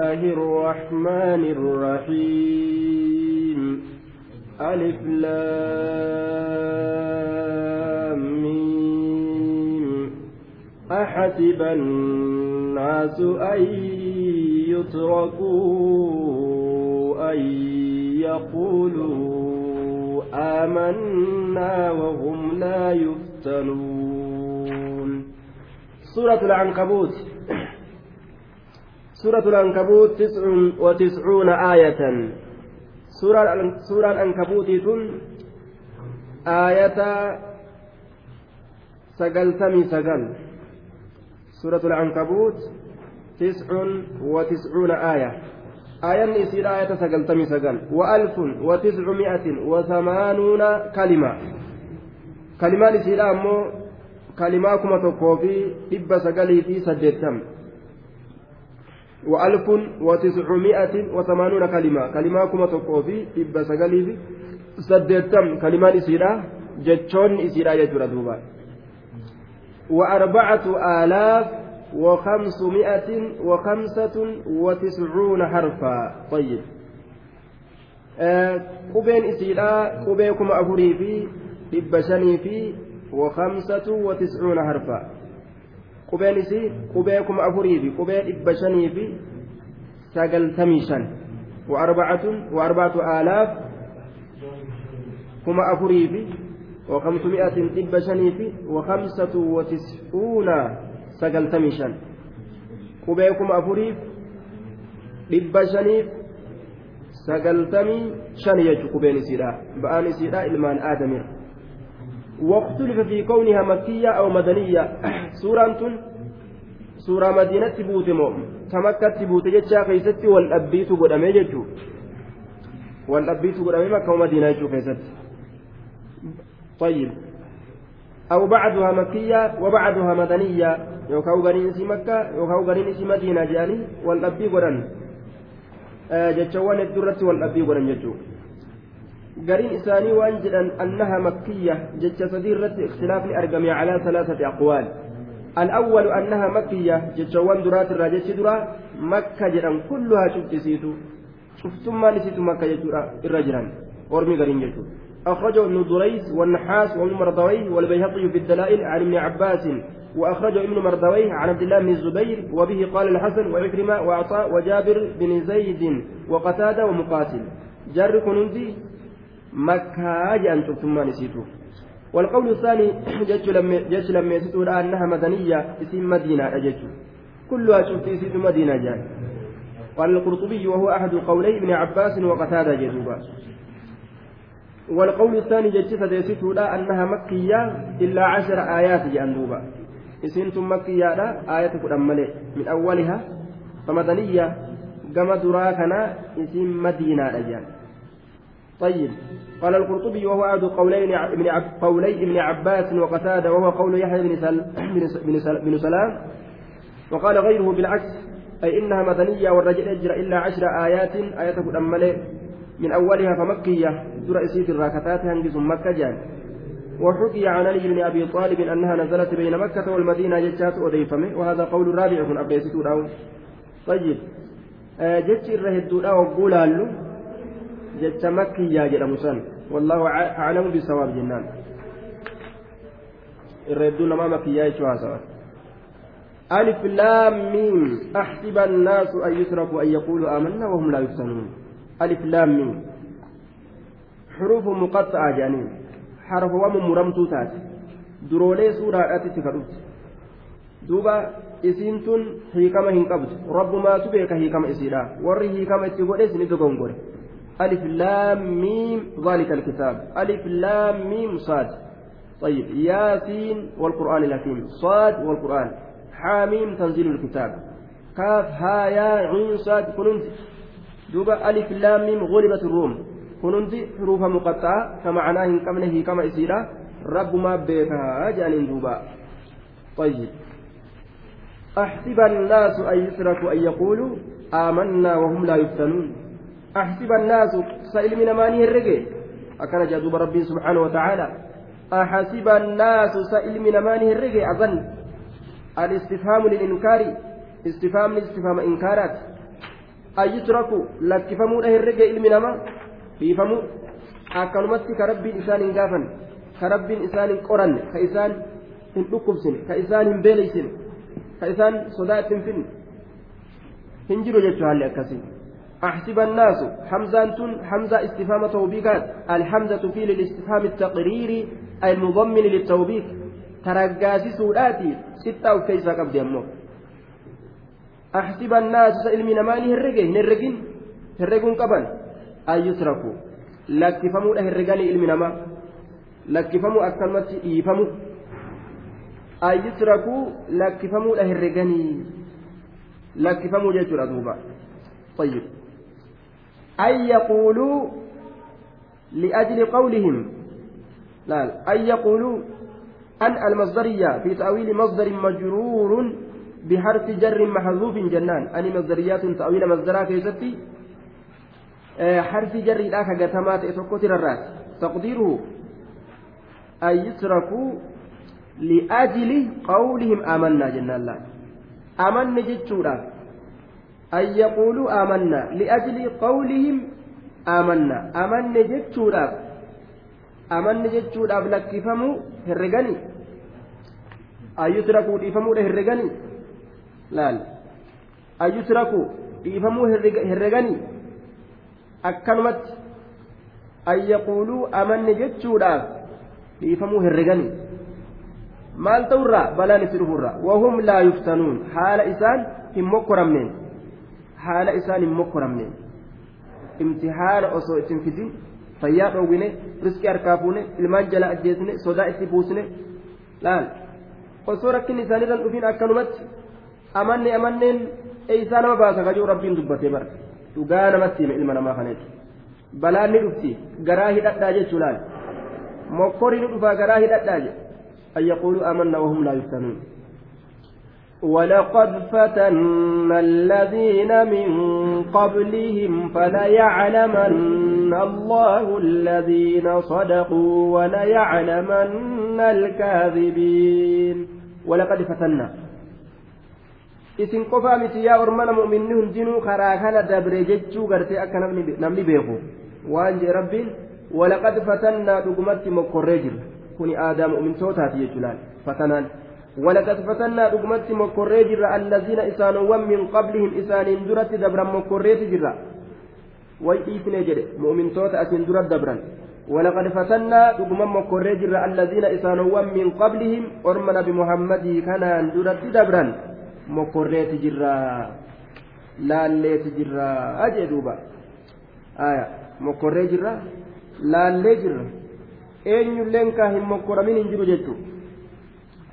الله الرحمن الرحيم. ألف لام أحسب الناس أن يتركوا أن يقولوا آمنا وهم لا يفتنون. سورة العنكبوت. سورة العنكبوت تسع وتسعون آية. سورة سورة العنكبوت آية سقلتمي سقل سورة العنكبوت تسع وتسعون آية. آية يصير آية سقلتمي سقل وألف وتسعمائة وثمانون كلمة. كلمة يصير أمو كلمة كما تقوفي إبا سقلي في سجدتم. وألف وتسعمائة وثمانون كلمة. كلمة كما تقوفي إبا سقلي في سجدتم كلمة يصير جتشون يصير آية دوبا. وأربعة آلاف وخمسمائة وخمسة وتسعون حرفا. طيب. قبين إسيلا قبيكم أفري في إبشني في وخمسة وتسعون حرفا. قبين إسي قبيكم أفري في قبين إبشني في سقل تميشا وأربعة وأربعة آلاف كما أفري في وخمسمائة طب شنيف وخمسة وتسعون سقلتمي شن قبيكم أفريف طب شنيف سقلتمي شن يجو قبين سيدا بآن سيدا إلمان آدم واختلف في كونها مكية أو مدنية سورة moo ta makkatti buute jechaa keessatti wal dhabbiitu godhamee jechuu wal dhabbiitu godhamee makka madiinaa jechuu keessatti طيب أو بعدها مكية وبعدها مدنية يوكاو غرين سي مكة يوكاو غرين سي مدينة جاني والأبي آه جتشوان الدرة والأبي غران جتشو غرين إساني وأنجلا أنها مكية جتش صديرة اختلاف أرقمي على ثلاثة أقوال. الأول أنها مكية جتشوان درات الراجة درا مكة جران كلها شفت سيتو شفتم ما نسيتو مكة جتورا الرجلان ورمي غرين جتو أخرجه ابن دريس والنحاس وابن مردويه والبيهقي في الدلائل عن ابن عباس وأخرجه ابن مردويه عن عبد الله بن الزبير وبه قال الحسن وعكرمة وعطاء وجابر بن زيد وقتادة ومقاتل. جار كنوزي مكة جاء ثم نسيته والقول الثاني جيش لما يسيتوا أنها مدنية اسم مدينة أجج كلها شفت يسيت مدينة جاء قال القرطبي وهو أحد قولي ابن عباس وقتادة جذوبا والقول الثاني جتشف ديسيتو لا أنها مكية إلا عشر آيات جأندوبا إسنتم مكية لا آية كرمالي من أولها فمدنية كما دراكنا اسم مدينة رجال طيب. قال القرطبي وهو أحد قولين عب قولي ابن عباس وقتادة وهو قول يحيى بن, سل بن, سل بن سلام. وقال غيره بالعكس أي إنها مدنية والرجل يجرى إلا عشر آيات آية كرمالي من أولها فمكية در إسيت الراكتات هنجز مكة جان. وحكي عن علي بن أبي طالب أنها نزلت بين مكة والمدينة جتات أضيفمه وهذا قول رابع كن أبيست طيب. آه جتش الرهد جتش مكية جل مسن والله أعلم بالصواب جنان. الرهد ما مكية يشوها ألف لام ميم. أحسب الناس أن يتركوا أن يقولوا آمنا وهم لا يفتنون. ألف لام ميم. حروف مقطعة جانين. حرف وام مرمتو تات درولي سورة أتت كدوت دوبا isiintun hiikama hin qabdu rabbumaatu beeka hiikama isiidha warri hiikama itti godhes ni dogongore alif laam miim ذلك الكتاب. ألف لام ميم صاد. طيب ياسين والقرآن الحكيم. صاد والقرآن. حاميم تنزيل الكتاب. كاف ها يا عين صاد كننت. دوبا ألف لام ميم غلبت الروم. كننتي حروف مقطعة كمعناه كمنه كما إسيرا. رب ما بيكها جانين دوبا. طيب. أحسب الناس أن يتركوا أن يقولوا آمنا وهم لا يفتنون. أحسب الناس سائل من ماني الرقي أكن جاذوب ربي سبحانه وتعالى أحسب الناس سائل من ماني الرقي أظن الاستفهام للإنكار استفهام لاستفهام إنكارات ka rabbiin isaan hin gaafan ka rabbiin isaan hin qoranne ka isaan hin dhukkubsine ka isaan hin beeleysine ka isaan sodaa itti hin finne hin jiru jechuu haalli akkasii أحسب الناس. حمزة حمزة استفهام توبيكات الحمزة في للاستفهام التقريري المضمن للتوبيك ترقاسي سوداتي. ستة أو كيسا قبل أمه أحسب الناس سئلمي نماني هرقين هرقين؟ هرقون قبل. أن يتركوا إلمي نما. لكفموا أكلمت إيفموا أن يتركوا لكفموا له هرقاني. لكفموا جيتوا دوبا طيب. أن يقولوا لأجل قولهم. لا أن يقولوا أن المصدرية في تأويل مصدر مجرور بحرف جر محذوف جنان. أني مصدريات تأويل مصدرها كيستي آه حرف جر لا كجتمات إتوكوتر الراس تقديره أن يتركوا لأجل قولهم آمنا جنان لا. آمنا جتشورا an yaquuluu aamanna li'ajli qawlihim aamanna amanne jechuudhaaf amanne jechuudhaaf lakkifamuu herreganii ayyutrakuu dhiifamuudha herreganii laal ayyutrakuu dhiifamuu herreganii akkanumatti an yaquuluu amanne jechuudhaaf dhiifamuu herreganii maal ta'urraa balaan itti dhufurra wahum laa yuftanuun haala isaan hin mokkoramneen haala isaan hin mokkoramneen imtihaana osoo ittiin fidin fayyaa dhoowwine riskii harkaa fuune ilmaan jala ajjeesine sodaa itti buusne laal osoo rakkinni isaaniirran dhufin akkanumatti amanne amanneen eeysaa nama baasa kajuu rabbiin dubbatee bara dhugaa namatti hime ilma namaa kaneeti balaan ni dhufti garaa hidhadhaa jechuu laal mokkorii ni dhufaa garaa hidhadhaa jedhe an yaquuluu amanna wahum laa yuftanuun ولقد فتنا الذين من قبلهم فليعلمن الله الذين صدقوا وليعلمن الكاذبين ولقد فتنا isin qofaa miti yaa ormana mu'minni hundinuu karaa kana dabre jechuu gartee akka namni beeku waan jee rabbiin walaqad fatannaa dhugumatti mokkorree jirra kuni aadaa mu'mintootaati jechuudhaan fatanaan fatannaa dhugumatti mokkorree jirra allaziina isaanowwan min qablihim isaaniin duratti dabran mokkorreeti jirra way dhiifne jedhe mu'mintoota asiin dura dabran ولقد فتنا دغما مكوري جرا الذين إسانوا من قبلهم أرمنا بمحمد كان درت دبرا mokorreeti jirra laalleeti jirra ajee duuba aya mokorree jirra laallee jirra eenyulleen kaa hin mokkoramin hin jiru jechuu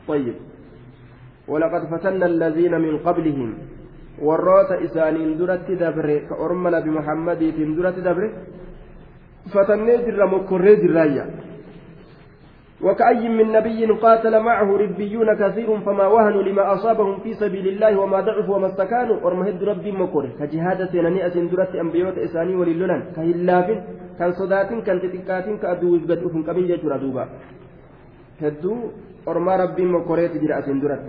طيب. ولقد فتنا الذين من قبلهم. duratti dabre ka orma nabi muhammadiitiin duratti dabre fatannee jirra mokkorree jirraayya وكأي من نبي قاتل معه ربيون كثير فما وهنوا لما أصابهم في سبيل الله وما ضعفوا وما استكانوا. ورمهد ربي مكور كجهاد سيناني أسندرت أنبيوت إساني وللنان كهلاف كان صدات كان تتكات كأدو يزبط أفن كمين جيتر دوبا هدو ورما ربي مكوريت جرى أسندرت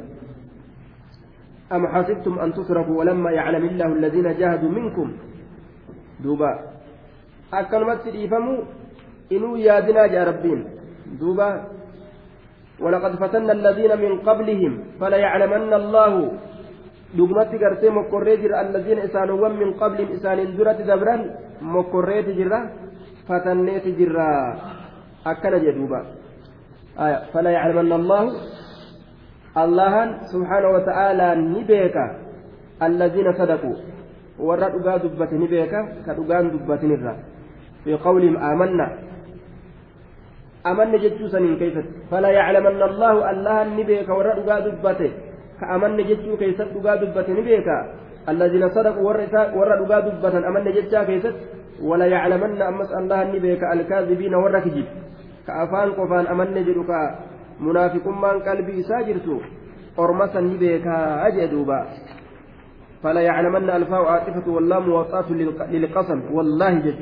أم حسبتم أن تصرفوا ولما يعلم الله الذين جاهدوا منكم دوبا أكلمت إيفموا إنو يادنا جا ربين دوبا ولقد فتنا الذين من قبلهم فليعلمن الله dhugmatti gartee mokkorree jira allaziina isaanowwan min qabliin isaanin duratti dabran mokkorreeti jirra fatanneeti jirra beeka allaziina sadaquu warra dhugaa dubbate ni beeka ka dhugaan dubbatinirra fi qawlihim aamanna amanne jechuu saniin keessatti fala yaclamanna allahu allahan ni beeka warra dhugaa dubbate ka amanne jechuu keessatti dhugaa dubbate ni beeka allaziina sadaqu warra dhugaa dubbatan amanne jechaa keessatti wala yaclamanna ammas allahan ni beeka alkaazibiina warra kijib ka afaan qofaan amanne jedhu ka munaafiqummaan qalbii isaa jirtu ormasan ni beekaa jee duuba فلا يعلمن الفاء عاطفة واللام وطاة للقسم والله جد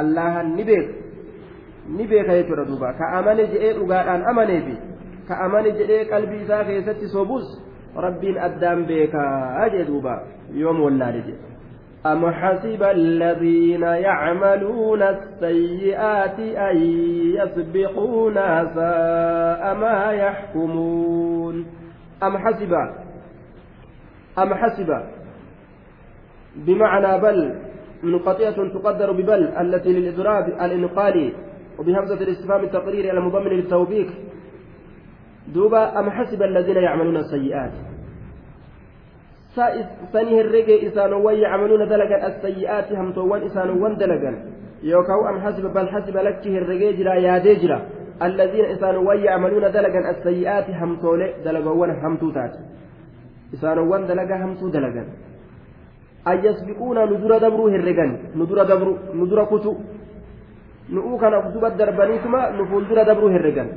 الله نبيك jedhee dhugaadhaan amanee fi ka amane jedhee qalbii isaa keessatti sobus rabbiin addaan beekaa jee duuba yoom wallaale jedhe أم حسب الذين يعملون السيئات أن يسبقونا ساء ما يحكمون أم حسب أم حسب بمعنى بل منقطعة تقدر ببل التي للإضراب الإنقالي وبهمزة الاستفهام التقريري المضمن للتوبيك دوبا أم حسب الذين يعملون السيئات؟ Sani herrege isaanowwan yacmaluuna dalagan assayyi'aati hamtoowwan isaanowwan dalagan yookaan am hasiba bal hasiba lakki herregee jira yaadee jira allaziina isaanowwan yacmaluuna dalagan assayyi'aati hamtoolee dalagawwan hamtuu taate isaanowwan dalagaa hamtuu dalagan an yasbiquuna nu dura dabruu herregan nu dura dabru nu dura kutu nu'uu kana duba darbaniituma nu fuuldura dabruu herregan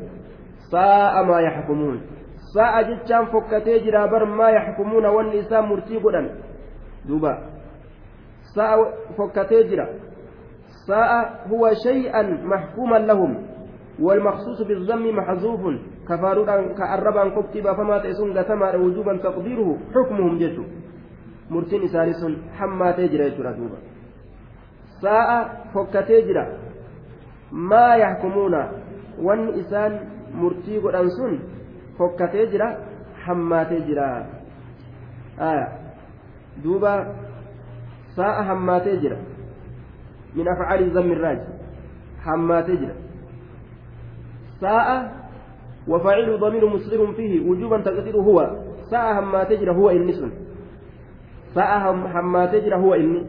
saa'a maa yaxkumuun sa'a jechaan fokkatee jira bar maa yaxkumuuna wanni isaa murtii godhan. Duuba. Sa'a fokkatee jira. Sa'a huwa shay'an maxkuuman lahum. والمخصوص بالذم محذوف كفارودان كأربان قبتي بافما تيسون غتما وجوبا تقديره حكمهم جتو مرتين إساني سن حما تجرى دوبا ساء فكتي جرى ما يحكمون وان إسان مرتي قدان سن fokkatee jira hammaatee jira. Duuba sa'a hammaatee jira. Min afcaali zammi irraaj hammaatee jira. Sa'a وفاعل ضمير مسلم فيه وجوبا تقديره هو ساعة هم تجرى هو إني سن ساعة هم تجرى هو إني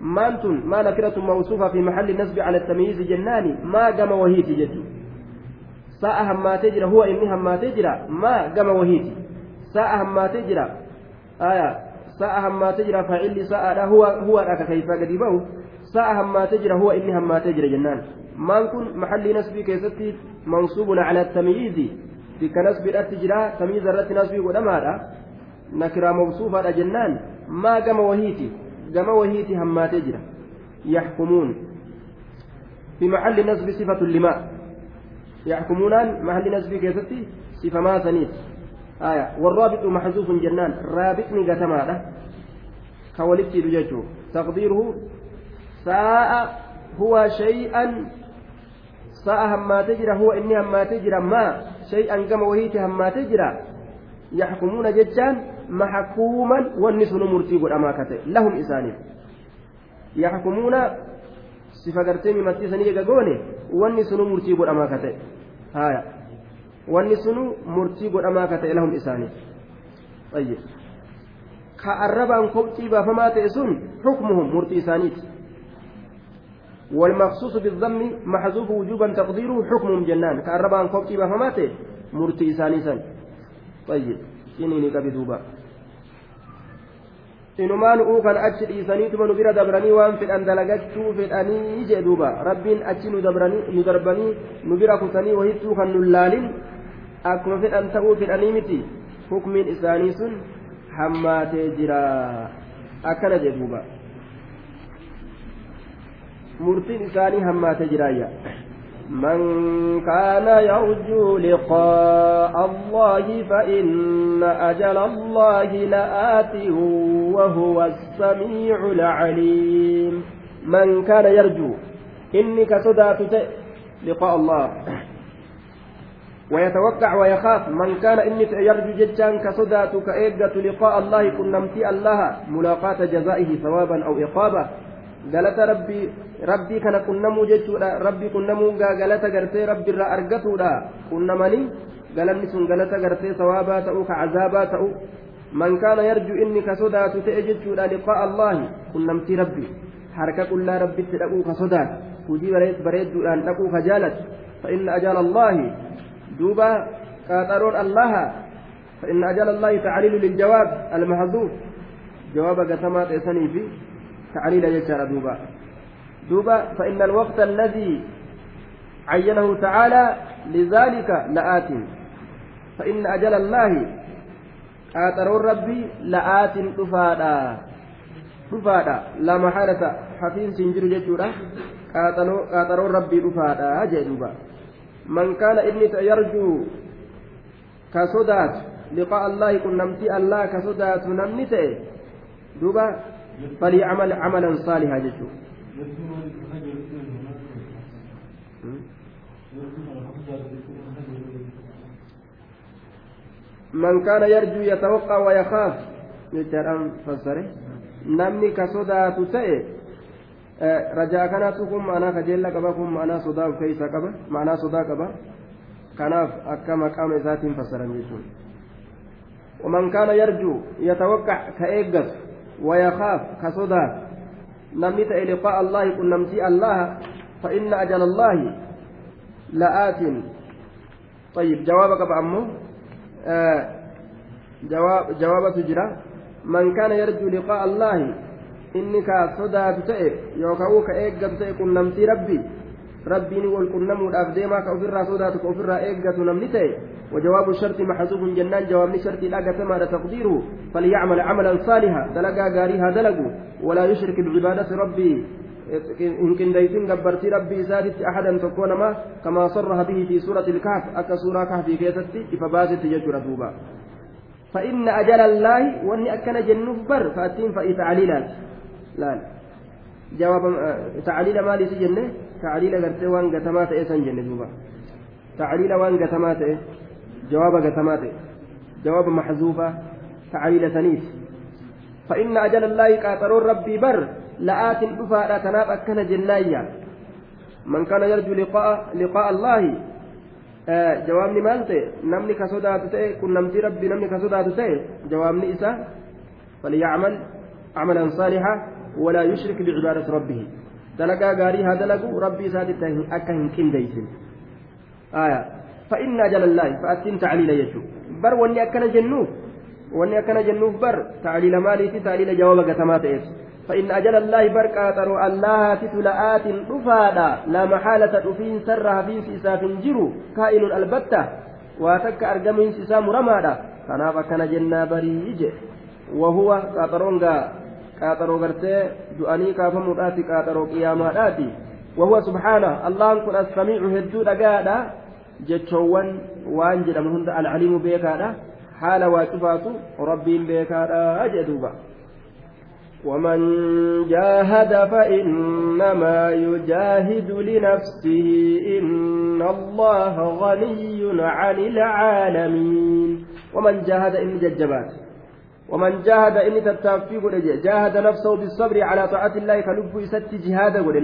ما أنتم ما نكرة موصوفة في محل النسب على التمييز جناني ما قام وهي تجدي sa'a hammaatee jira huwa inni hammaatee jira maa gama wahiiti sa'a hammaatee jira aya sa'a hammaatee jira faa'illi sa'aadha huwadha ka keeysaa gadi ba'u sa'a hammaatee jira huwa inni hammaatee jira jennaan maan kun maxallii nasbii keessatti mansuubun cala tamyiizi bikka nasbiidhatti jira tamyiiza irratti nasbii godhamaadha nakiraa mawsuufaadha jennaan maa gama wahiiti gama wahiiti hammaatee jira yaxkumuun في محل نصب صفة لما يحكمونان محل نسبي كيستي صفما سنيت. آية. والرابط محذوف جنان. رابطني قتما كولدت دجاجه تقديره. ساء هو شيئا. ساء هما تجرى. هو إني هما تجرى. ما شيئا كما وهيت هما تجرى. يحكمون ججان محكوما. والنسل مرتي والأماكة لهم إسانيف يحكمون sifa gartee mimattii sanii eega goone wanni sunu murtii godhamaa ka ta'e haya wanni sunu murtii godhamaa ka ta'e lahum isaanii ayyib ka arrabaan kopxii baafamaa ta'e sun xukmuhum murtii isaaniiti والمخصوص بالضم محذوف وجوبا تقديره حكم جنان كأربعا كوبتي بفماته مرتي سانسا طيب إني كبدوبا inumaan uu kan achi dhiisaniituma nu bira dabranii waan fedhan dalagachuu fedhanii jee duuba rabbiin achi nu darbanii nu bira kutanii wahittuu kan nu laalin akkuma fedhan ta'uu fedhanii miti hukmiin isaanii sun hammaatee jira akkana jee duuba murtiin isaanii hammaatee jiraayya من كان يرجو لقاء الله فإن أجل الله لآت وهو السميع العليم. من كان يرجو إنك صدات لقاء الله. ويتوقع ويخاف من كان إنك يرجو ججان كصدات كإيجة لقاء الله كنمتي الله ملاقاة جزائه ثوابا أو إقابة. Galata rabbii rabbii kana qunnamuu jechuudha rabbii qunnamuu galata gartee rabbi irraa argatuudha qunnamanii galanni sun galata gartee sawaabaa ta'u ka cazaabaa ta'u man kaana yarju inni ka sodaatu ta'e jechuudha liqaa allaahi qunnamtii rabbi harka qullaa rabbitti dhaquu ka sodaatu hujii bareedduudhaan dhaquu ka jaalatu فإن أجل الله دوبا قاطرون الله فإن أجل الله تعليل للجواب المحذوف جواب قسمات إسني في تعليل يجار دوبا. دوبا فإن الوقت الذي عينه تعالى لذلك لآت. فإن أجل الله آترون ربي لآت دفادا دفادا لا محالة حفين سنجر جتورا. قاترون ربي دفادا جدوبا من كان إني يرجو كصدات لقاء الله كن نمتي الله كصدات نمني دوبا فليعمل عملا صالحا جدو من كان يرجو يتوقع ويخاف يجرم فسره ta'e rajaa kanaatu kun ma'anaa kajeella qaba kun ma'anaa sodaa of keeysaa qaba ma'anaa sodaa qaba kanaaf akka maqaama isaatiin fassaran jechuudha ومن كان يرجو يتوقع كإيجس ويخاف كصدات نمت لقاء الله قل نمتي الله فإن أجل الله لآت. طيب جوابك بأمه آه جواب جواب تجرى من كان يرجو لقاء الله إنك صدات تئ يوكاو كإيجس تئ قل نمتي ربي. ربي والقنم الأفديما كأفر صداتك أفر إيجس نمني تئ وجواب الشرط محذوف جنان جواب شرط لا كما تقديره فليعمل عملا صالحا. دلقا غاريها دلقوا ولا يشرك بعبادة ربي. إن كنديتين قبرتي ربي سادت أحدا تكون ما كما صرها به في سورة الكهف. أكا سورة كهف في كيستي فبازت يجر دوبا. فإن أجل الله وأني أكن جنوف بر فأتين فإي تعليلا. لا. جواب تعليل مالي سجنة تعليل قرتي وان قتمات إيسان جنة دوبا. تعليل وان قتمات إيه. جواب قتمات جواب محذوفة تعليل ثنيس فإن أجل الله قاتلون ربي بر لآت دفاء تناب أكن جنايا. من كان يرجو لقاء لقاء الله آه جوابني مالتي نمني كسودات تأي كن نمتي ربي نمني كسودات تأي جوابني إسا. فليعمل عملا صالحا ولا يشرك بعبادة ربه. دلقا غاري هذا لقو ربي سادت أكهن كنديسن. آية. فإن أجل الله فأتين تعليل يجو بر وني أكن جنوف وني أكن جنوف بر تعليل مالي تعليل جواب قتمات إيس فإن أجل الله بركة ترى الله تتلآت رفادا لا محالة رفين سرها في سيساف جرو كائن البتة واتك أرجمين سيسام رمادا كان فكان جنة بريج وهو قاطرونغا قاطرو غرتي دؤاني كافمو داتي قاطرو قياما داتي وهو سبحانه الله كن السميع هدو دقادا jechoowwan waan jedhamu hunda alcalimu beekaadha. Haala waa cufaatu rabbiin beekaadha jee duuba. ومن جاهد فإنما يجاهد لنفسه إن الله غني عن العالمين ومن جاهد إن ججبات ومن جاهد إن تتافي جاهد نفسه بالصبر على طاعة الله كلب ست جهاد قل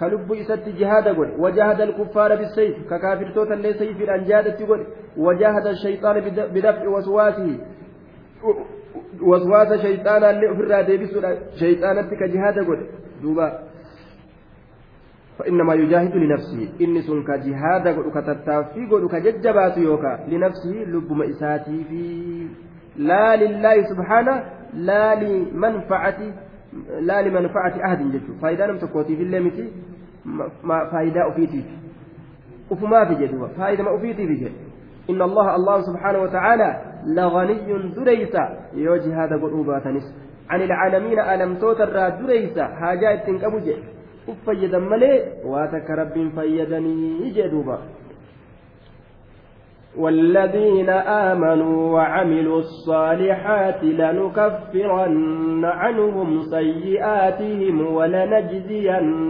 كلب إسات جهاد قل وجاهد الكفار بالسيف ككافر توتا لي سيف الأنجادة قل وجاهد الشيطان بدفع وسواسه وسواس شيطانا اللي أفرى ديبسو شيطانتك جهاد قل. دوبا. فإنما يجاهد لنفسه. إني سنك جهاد قل كتتافي قل كججبات يوكا لنفسه لب مئساتي في لا لله سبحانه لا لمنفعته لا لمنفعة أحد جدو فايدة لم تكوتي في الليمتي ما فايدة أفيتي. وفما في جدو فايدة ما أفيتي في إن الله الله سبحانه وتعالى لغني دريسا يوجه هذا قلوبات نس عن العالمين ألم توتر دريسا حاجات تنكبج أفيدا ملي واتك رب فيدني جدوبا. والذين آمنوا وعملوا الصالحات لنكفرن عنهم سيئاتهم ولنجزينهم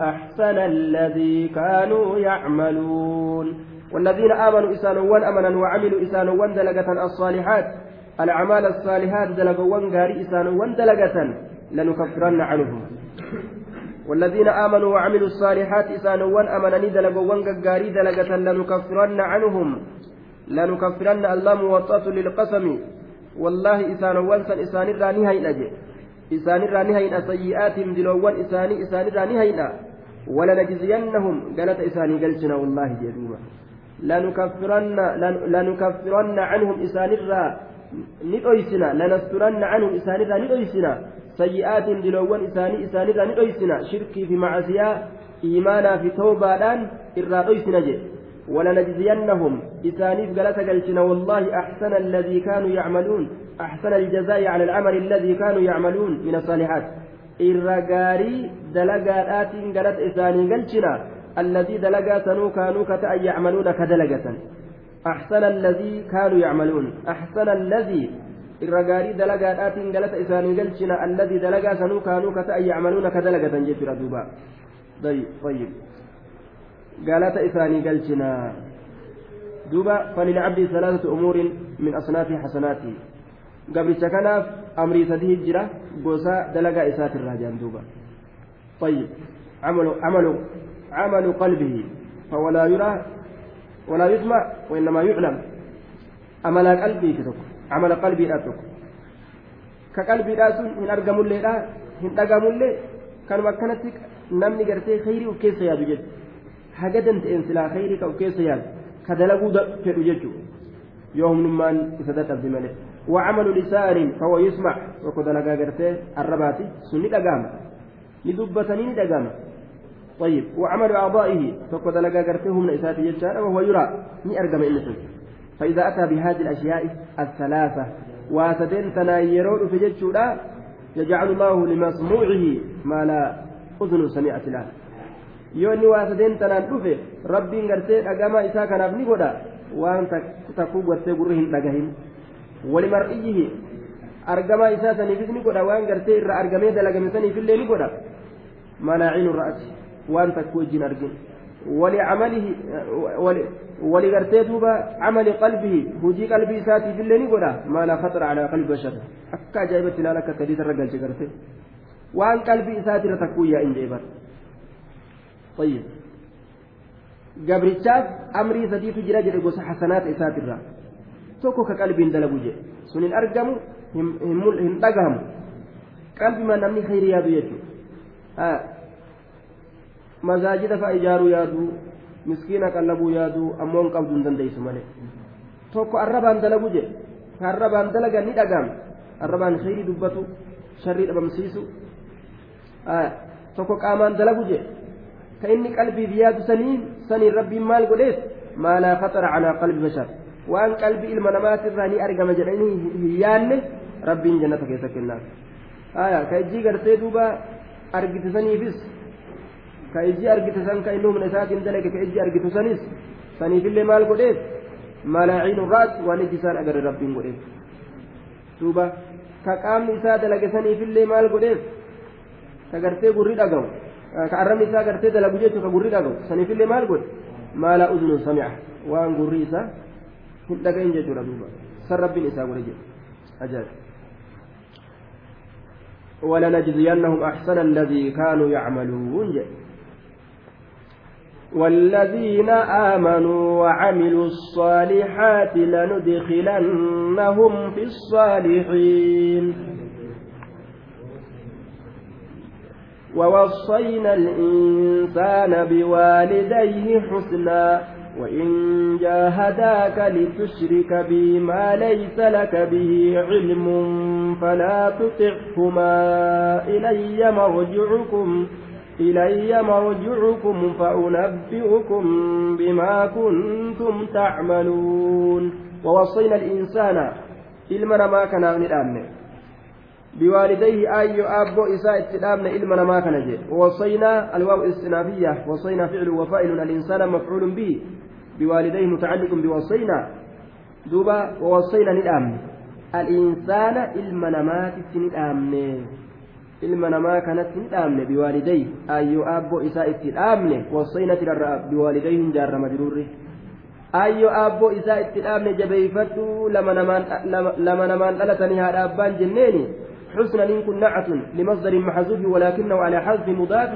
أحسن الذي كانوا يعملون. والذين آمنوا إسانوان أمنا وعملوا إسانوان دلقة الصالحات الأعمال الصالحات دلقوان غاري إسانوان دلقة لنكفرن عنهم. والذين آمنوا وعملوا الصالحات إسانوان أمنني دلقوان قاري دلقة لنكفرن عنهم لنكفرن اللام موطأة للقسم. والله إسانوان سن إسان الراني هين إسان الراني هين سيئاتهم دلوان إساني إسان الراني هين ولنجزينهم. قالت إساني قلتنا والله جدوما لنكفرن لنكفرن عنهم إسان الرا ندويسنا لنسترن عنهم إسان الرا سيئات دلوان إساني إساني الرا ندويسنا شركي في معصية إيمانا في توبة إرا دويسنا جي. ولنجزينهم. إسانيف قالت قلتنا والله أحسن الذي كانوا يعملون. أحسن الجزاء على العمل الذي كانوا يعملون من الصالحات. إرقاري دلقات قالت إساني قلتنا. الذي دلقا سنو كانوا كتأن يعملون كدلقة أحسن الذي كانوا يعملون. أحسن الذي irra gaarii dalagaadhaatiin galata isaanii galchina alladii dalagaa sanuu kaanuu ka ta'an yacmaluuna ka dalagatan jechuudha duuba طيب galata isaanii galchina duuba falilcabdi ثلاثة أمور من أصناف حسناته gabricha kanaaf amrii sadii jira gosa dalagaa isaatirraa jedhan duuba طيب عمل عمل عمل قلبه فولا يرى ولا يسمع وإنما يعلم عمل قلبي كتب عمل قلبي تك كقلبي سن إن أرجم اللي لا إن أرجم اللي كان مكانت نمني قرتي خيري وكيس يا بجد هجدنت إن سلا خيري وكيس يا كدلقوا في وجهه يوم نمان إسدت الزمالة وعمل لسان فهو يسمع وكذا لقى قرتي الرباتي سني دقام. لدبتني دقام. طيب وعمل أعضائه. فقد لقى قرتهم من إساتي يجار وهو يرى. ني أرقم إنسان. فإذا أتى بهذه الأشياء الثلاثة واتدين تنايرون في جدشولا يجعل الله لمسموعه ما لا أذن سمعت gartee dhagamaa isaa kanaaf ni godha waan takkuu gartee gurri hin dhagahin walimar'iyyihi argamaa isaa saniifis ni godha waan gartee irra argamee dalagame saniifillee ni godha manaaciinu ra'ati waan takkuu wajjin argin ولعمله دوبا عمل قلبه هجي قلبي ساتي في الليل قدا ما لا خطر على قلب بشر أكا جايبت لا لك تديت الرجال شكرتي وان قلبي ساتي رتكويا إن جيبت طيب gabrichaaf amrii sadiitu jira jedhe gosa hasanaata isaatirraa tokko ka qalbiin dalagu jedhe sun hin argamu hin dhagahamu qalbima namni khayri yaadu jechuudha masaajida fa'a ijaaruu yaadu miskiina qallabuu yaadu ammoo hin qabdu hin dandeessu malee tokko arrabaan dalagu jedhe ka arrabaan dalagan ni dhagahama arrabaan khayrii dubbatu sharrii dhabamsiisu tokko qaamaan dalagu jedhe ka inni qalbiif yaadu saniin saniin rabbiin maal godheef maa laa khaxara calaa qalbi bashar waan qalbii ilma namaatirraa ni argama jedhanii hin yaanne rabbiin jannata keessa kennaaf ka ijjii gartee duuba argite saniifis argite san ka inni humna isaatiin dalage ka ijji argitu sanis saniifillee maal godheef malaaciinu raas waan ijji isaan agarre rabbiin godheef duuba ka qaamni isaa dalage saniifillee maal godheef ka gartee gurri dhagahu ka arrabni isaa gartee dalagu jechuun ka gurri dhagahu saniifillee maal godhe maalaa uzunun sami'a waan gurri isaa hin dhagahin jechuudha duuba san rabbiin isaa godhe jedhe ajaa'iba ولنجزينهم أحسن الذي كانوا يعملون جئ. والذين آمنوا وعملوا الصالحات لندخلنهم في الصالحين. ووصينا الإنسان بوالديه حسنا وإن جاهداك لتشرك بي ما ليس لك به علم فلا تطعهما إلي مرجعكم. إلي مرجعكم فأنبئكم بما كنتم تعملون. ووصينا الإنسان إلمنا ما كان من بوالديه أي أبو إساء اتدامنا إلما ما كان جي ووصينا الواو استنافية وصينا فعل وفائل الإنسان مفعول به. بوالديه متعلق بوصينا. دوبا ووصينا ندامن الإنسان إلما نمات ندامن ilma namaa kanatti hin dhaamne biwaalidayhi ayyoo aabboo isaa itti dhaamne wassayna tirarra biwaalidayhi hin jaarra majruurri ayyoo aabboo isaa itti dhaamne jabeeyfadhu lama namaan dhalatanii haadha abbaan jenneeni حسنا إن كن نعت لمصدر محذوف ولكنه على حذف مضاف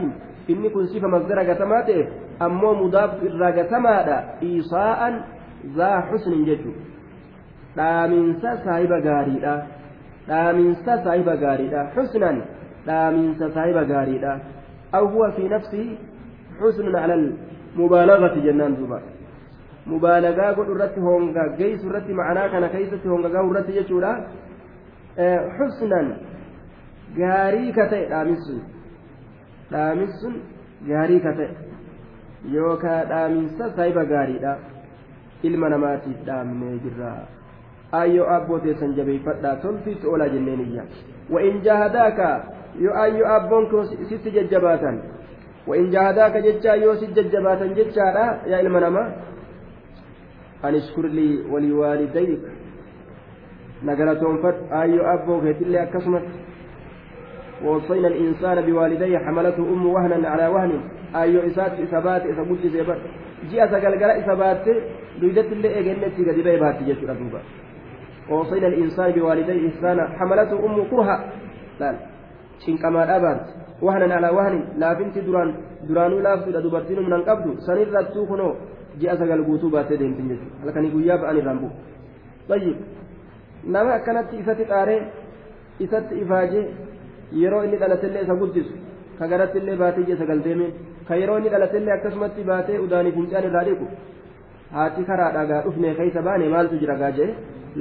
إن كن صفة مصدر قتماته أمو مضاف الراقتمادا إيصاء ذا حسن ججو dhaaminsa saahiba gaariidha dhaaminsa saahiba gaariidha xusnan huwa fi nafsihi xusnun ala almubaalagati jennaan duuba mubaalagaa godhu irratti honga geessu irratti ma'anaa kana keessatti honga gahu irratti jechuudha xusnan gaarii ka ta'e dhaaminsun dhaaminsun gaarii ka ta'e yookaan dhaaminsa saahiba gaariidha ilma namaatiif dhaamnee jirra ayyoo abboo teessan jabeeffadhaa tolfiitti oolaa jenneen iyya wa'in ayyoo abboon koo sitti jajjabaatan wa'in jaahadaaka jechaa yoo si jajjabaatan jechaadha yaa ilma namaa an ishkur lii walii waalidayk نقلتهم فت أيو أبو كيتلي أكسمت. ووصينا الإنسان بوالديه حملته أم وهنا على وهن. أيو إسات إسابات إسابوت زيبر جاء سقلقل إسابات دويدت اللي إيجنتي قد بيبات جيش ووصينا الإنسان بوالديه إحسانا حملته أم كرها. لا. وهنا على وهن لا بنت دران درانو لا في دبرتين من قبض سنير رتوكنو جاء سقل قوتو باتي ديمتين جيش لكن يقول ياب أني رامبو طيب nama akkanatti isatti qaaree isatti ifaajee yeroo inni dhalatillee isa guddisu ka garattillee baatee ija sagal deemee ka yeroo inni dhalatillee akkasumatti baatee udaanii fincaan irraa dhiqu haati karaadhaa gaa dhufnee keessa baane maaltu jira gaa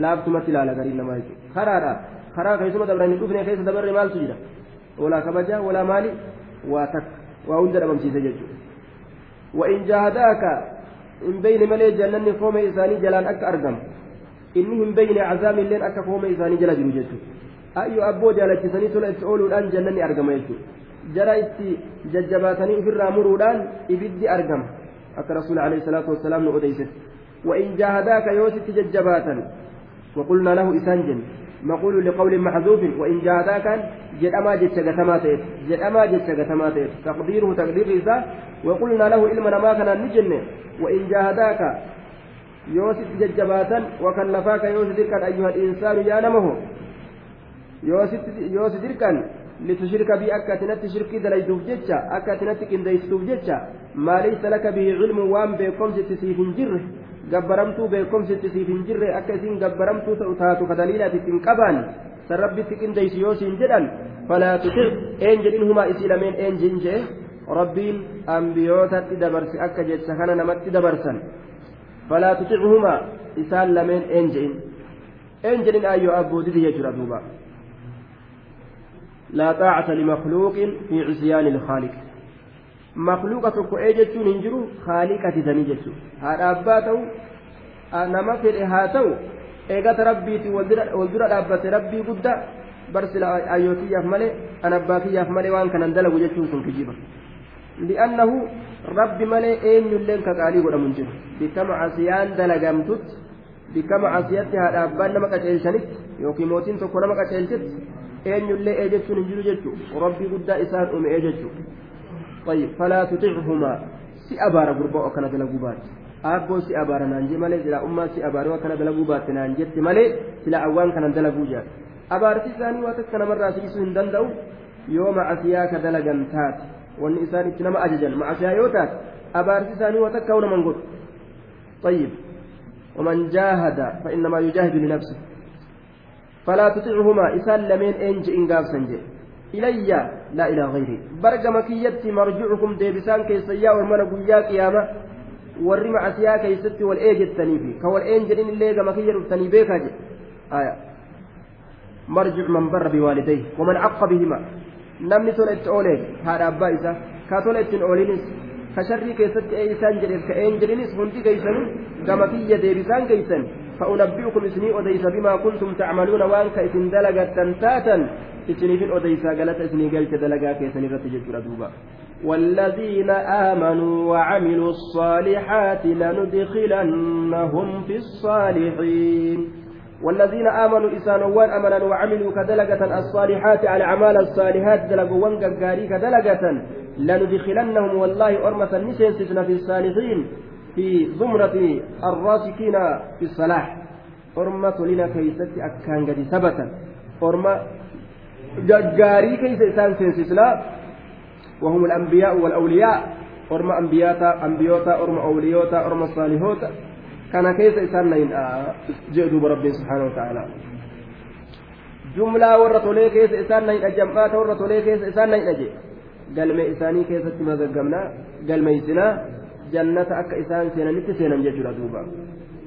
laaftumatti ilaala gariin namaa jechuudha karaadhaa karaa keessuma dabranii dhufnee keessa dabarre maaltu jira walaa maali waa takka waa hunda dhabamsiise jechuudha وإن جاهداك إن بين ملي جنن قوم إساني جلان أك أرقم inni hin beeyne cazaami illeen akka kooma isaanii jala jiru jechuudha ayyo abboo jaalachisanii tola itti ooluudhaan jannanni argama jechuudha jara itti jajjabaatanii ofirraa muruudhaan ibiddi argama akka rasuula alayhi salaatu wassalaam nu odeysetti وإن جاهداك يوسف ججباتا وقلنا له إسان جن مقول لقول محذوف وإن جاهداك جد أما جتش قتماتيت جد أما جتش قتماتيت تقديره تقدير إذا وقلنا له إلما ما كان نجن وإن جاهداك yoo sitti jajjabaatan wakallafaaka yoo si dirqan ayyuha insaanu yaa namaho yoo si dirqan litushrika bii akka atinatti shirkii dalayduuf jecha akka atinatti qindeessituuf jecha maaleysa laka bihi cilmu waan beekomsitti siif hin jirre gabbaramtuu beekomsitti siif hin jirre akka isiin gabbaramtuu ta'u taatu ka daliilaati ittiin qabaan san rabbitti qindeessi yoo siin jedhan falaa tutic een jedhin humaa isii lameen een jin jee rabbiin ambiyootatti dabarse akka jecha kana namatti dabarsan فلا تطعهما إسان لمن أنجئن أنجئن أيو أبو ددي يجرى دوبا لا طاعة لمخلوق في عصيان الخالق makluuqa tokko ee jechuun hin jiru haaliqatitanii jechuudha haadha abbaa ta'u nama fedhe haa ta'u eegata rabbiitiin wal dura dhaabbate rabbii guddaa barsila ayyootiyaaf malee an abbaa kiyyaaf malee waan kanan dalagu jechuun sun kijiba li'annahu rabbi malee eenyulleen kaqaalii godhamu hin jiru. Bikka macasiyaan dalagamtutti bikka macasiyatti haadha abbaan nama qaceelchanitti yookiin mootiin tokko nama qaceelchetti eenyullee ee jechuun hin jiru jechuudha rabbii guddaa isaan uume ee jechuudha. طيب فلا تطعهما naan jee malee silaa ummaa si abaaree akkana dalaguu baate naan jetti malee silaa awwaan kanan dalaguu jaate abaarti isaanii waa takka namarraa siqisuu hin danda'u yoo macasiyaa ka dalagan taate wanni isaan itti nama ajajan macasiyaa yoo taate abaarsi isaanii waa takka naman godhu طيب ومن جاهد فإنما يجاهد لنفسه فلا تطعهما إسان لمن أنج إن قاب سنجي إلي لا إلى غيري برقم كيتي مرجعكم ديبسان كيسيا ورمنا قيا قيامة gama kiyya dhuftanii beekaa jedhe aya marjic man barra biwaalidayhi waman caqqa bihima namni tola itti ooleef haadha abbaa isa ka tola ittiin oolinis ka sharrii keessatti ee isaan jedheef ka een jedhinis hundi geeysanu gama kiyya deebisaan geeysan فأنبئكم إسني أديس بما كنتم تعملون وأنك إسن دلقة إسني أديس قالت إسني قلت دلقا كيسني رتجت دوبا. والذين آمنوا وعملوا الصالحات لندخلنهم في الصالحين. والذين آمنوا إسانوان أمنا وعملوا كدلقة الصالحات على أعمال الصالحات دلقوان قاري كدلقة لندخلنهم والله أرمة نسيسنا في الصالحين في زمرة الراسخين في الصلاح. أرمة لنا كيست أكان قد ثبتا. أرمة جاري كيس إسان سينسسنا وهم الأنبياء والأولياء أرمى أنبياتا أنبيوتا أرمى أوليوتا أرمى صالحوتا كان كيس إسان نين جئدوا برب سبحانه وتعالى جملة ورطولي كيس إسان نين أجمعات ورطولي كيس إسان نين أجي قال ما إساني كيس تمزقمنا قال ما جنة أك إسان سينا نتسينا ججرا دوبا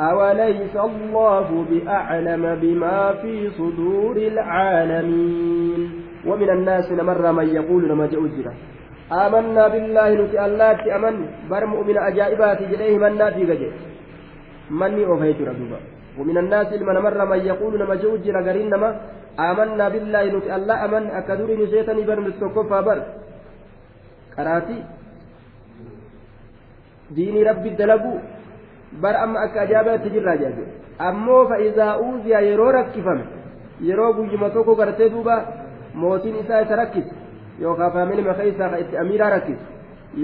أوليس الله بأعلم بما في صدور العالمين ومن الناس نمر من يقول لما جاء آمنا بالله نتي الله أمن. بر مؤمن أجائبات جليه من نافي قجي مني أوفيت ردوبا ومن الناس لمن مر من يقول لما جاء جرى قرين نما. آمنا بالله نتي الله أمن. أكدوري نسيتني بر مستوكفا بر. قراتي ديني ربي الدلقو بر أما أكا أجابات تجرى جاجي أمو فإذا أوذي يرو ركفم yeroo guyyuma tokko gartee duuba mootiin isaa isa rakkise yookaan faamilima keessaa itti amiiraa rakkise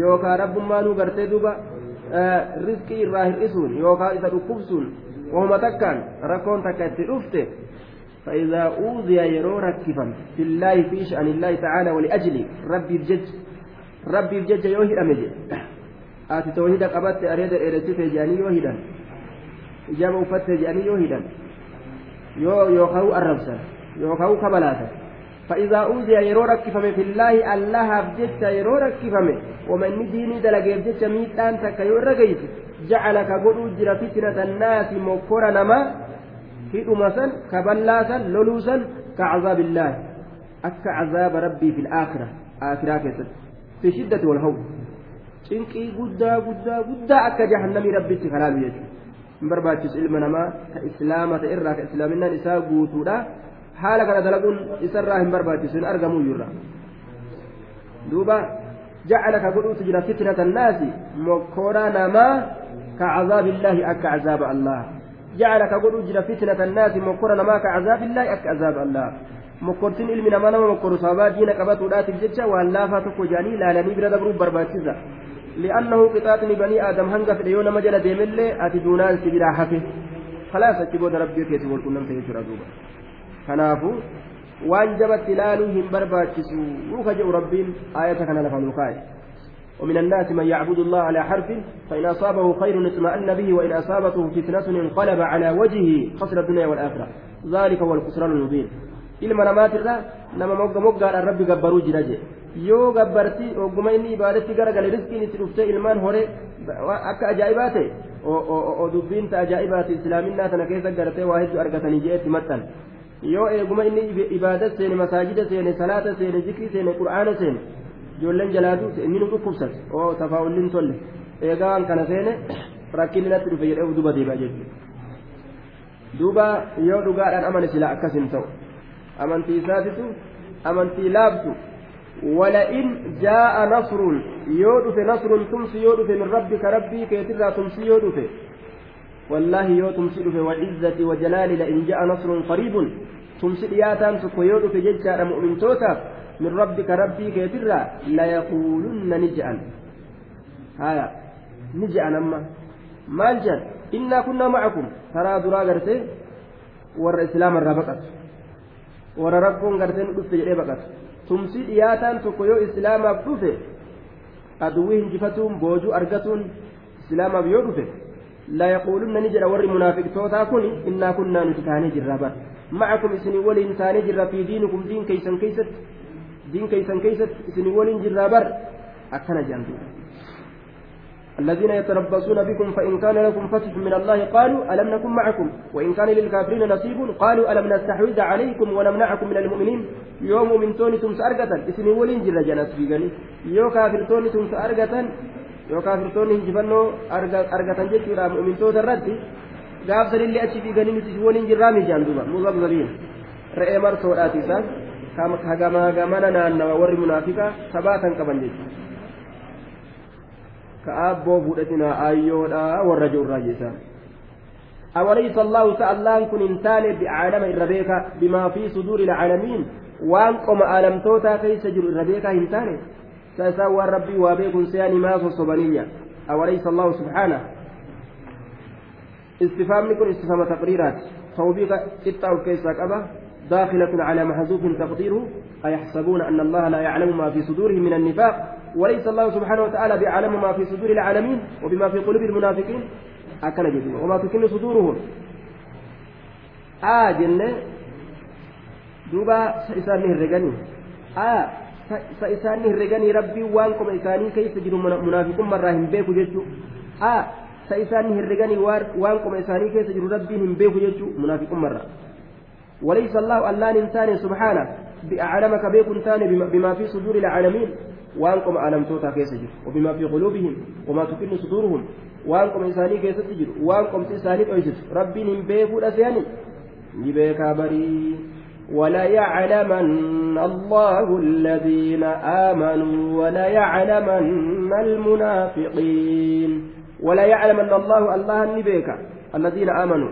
yookaan rabbummaanuu gartee duuba riskii irraa hir'isuun yookaan isa dhukkubsuun wahuma takkaan rakkoon takka itti dhufte فإذا أوذي يرو ركفا في الله في شأن الله تعالى ولأجل ربي بجج ربي بجج يوهي أمجي آتي توحيدك أبت أريد إرسيت جاني يوهيدا إجابة أفت جاني يوهيدا yoo yookaan arrabsan yookaan kabalaatan فإذا أوذي يرو ركفمه في الله الله أبجت يرو ركفمه ومن ديني دلقي أبجت ميتان تك يرقيت جعلك قد أجر فتنة الناس مكورا نما في أمسا كبلاسا لولوسا كعذاب الله أك عذاب ربي في الآخرة آخرة كسر في شدة والهول cinqii guddaa guddaa guddaa akka jahannamii rabbitti kalaalu jechuudha hin barbaachisu ilma namaa ka islaama ta'e irraa ka islaaminaan isaa guutuudha haala kana dalaguun isarraa hin barbaachisu hin argamu iyyuurra duuba jacala ka godhuutu jira fitnata annaasi mokkoraa namaa ka cazaabi illaahi akka cazaaba allah jacala ka godhuu jira fitnata annaasi mokkora namaa ka cazaabi illaahi akka cazaaba allah mokkortiin ilmi namaa nama mokkoru sababaa diina qabatuudhaatiif jecha waan laafaa tokko jaanii ilaalanii bira dabruuf barbaachisa لأنه قطاطني بني آدم هنگا في اليوم مجل ديملي أتي دونان سبرا حفه خلاص أتبود ربي كيتي والكل نمت يجرى دوبا. كنافو وان جبت تلالو هم برباكسو وكجئ ربين آية كان لفنوكاي ومن الناس من يعبد الله على حرف فإن أصابه خير اطمأن به وإن أصابته فتنة انقلب على وجهه خسر الدنيا والآخرة. ذلك هو الخسران المبين. Ilma namaatirra nama mogga moggaadhaan rabbi gabbaruu jira je yoo gabbartii ogguma inni ibaadatti garagale riskiin itti dhufte ilmaan hore akka ajaa'ibaa ta'e dubbiin ajaa'ibaati islaaminaa tana keessa gartee waa hedduu argatanii je'etti maxxan. Yoo eeguma inni ibaada seene masaajida seene salaata seene zikrii seene qur'aana seene ijoolleen jalaatu inni nu dhukkubsate oo tafaa'ulliin tolle. Eegaan kana seene rakkinni natti dhufe jedhee duba deebi'a jechuudha. Duuba yoo dhugaadhaan amane sila akkas hin ta'u amantii isaatitu amantii laabtu ولئن جاء نصر يودف نصر تمسي يودف من ربك ربي كيترى تمسي يودف والله يو تمسي يودف وعزتي وجلالي لئن جاء نصر قريب. تمسي ياتان سكو يودف ججار مؤمن توتا من ربك ربي كيترى ليقولن نجأا هايا نجأا أما مالجا إنا كنا معكم. ترى درا غرتي ور إسلام الرابقة. Warra rakkoon gartee nu dhufte jedhee baqatu tumsi dhiyaataan tokko yoo islaamaaf dhufe aduwwii hinjifatuun boojuu argatuun islaamaaf yoo dhufe la yaquulunna ni jedha. Warri munaafiqtootaa kun innaa kunnaa nuti taanee jirra bar macakum isinii waliin taanee jirra fi diinikum diin keeysan keeysatti diin keeysan keeysatti isinii waliin jirraa bar akkana jedhan الذين يتربصون بكم فإن كان لكم فتح من الله قالوا ألم نكن معكم وإن كان للكافرين نصيب قالوا ألم نستحوذ عليكم ونمنعكم من المؤمنين يوم من تونتم سأرقة اسمي ولين جل جناس بيغني يو كافر تونتم سأرقة يو كافر توني جفنو أرقة جتورا مؤمن توتا ردي gaaf sanillee achi fiiganii nuti waliin jirraa mijaan duuba muzabzabiin re'ee martoodhaati isaan hagamaa gamana naannawa warri munaafiqaa sabaatan qaban jechuudha كأبو فودتنا أيودا ورجو الراجسا أوليس الله تعالى كن إنسان بعالم الربيكة بما في صدور العالمين وأنكم ألم توتا كيس جر الربيكة إنسان سيسوى ربي وابيكم سياني ما الصبنية أوليس الله سبحانه استفهام لكم استفهام تقريرات توبيك ستة كيس أبا داخلة على محذوف تقديره أيحسبون أن الله لا يعلم ما في صدورهم من النفاق وليس الله سبحانه وتعالى بيعلم ما في صدور العالمين وبما في قلوب المنافقين. أكل جديد. وما تكن صدورهم. آه جنة. دوبا سإسانه الرجاني آه سإسانه الرجاني ربي وانكم إساني كيف تجدوا منافقون مراهم بيكو جدو آه سإسانه الرجاني وانكم إساني كيف تجدوا ربي هم بيكو جدو منافقون مرة. وليس الله ألان إنسان سبحانه بأعلمك بيكن تاني بما في صدور العالمين. وأنكم أعلمتوتا كيس جر وبما في قلوبهم وما تكن صدورهم وأنكم إنساني كيس تجر وأنكم إنساني أجر ربي نبيكو الأسياني نبيكا بري وليعلمن الله الذين آمنوا وليعلمن المنافقين وليعلمن الله الله النبيك الذين آمنوا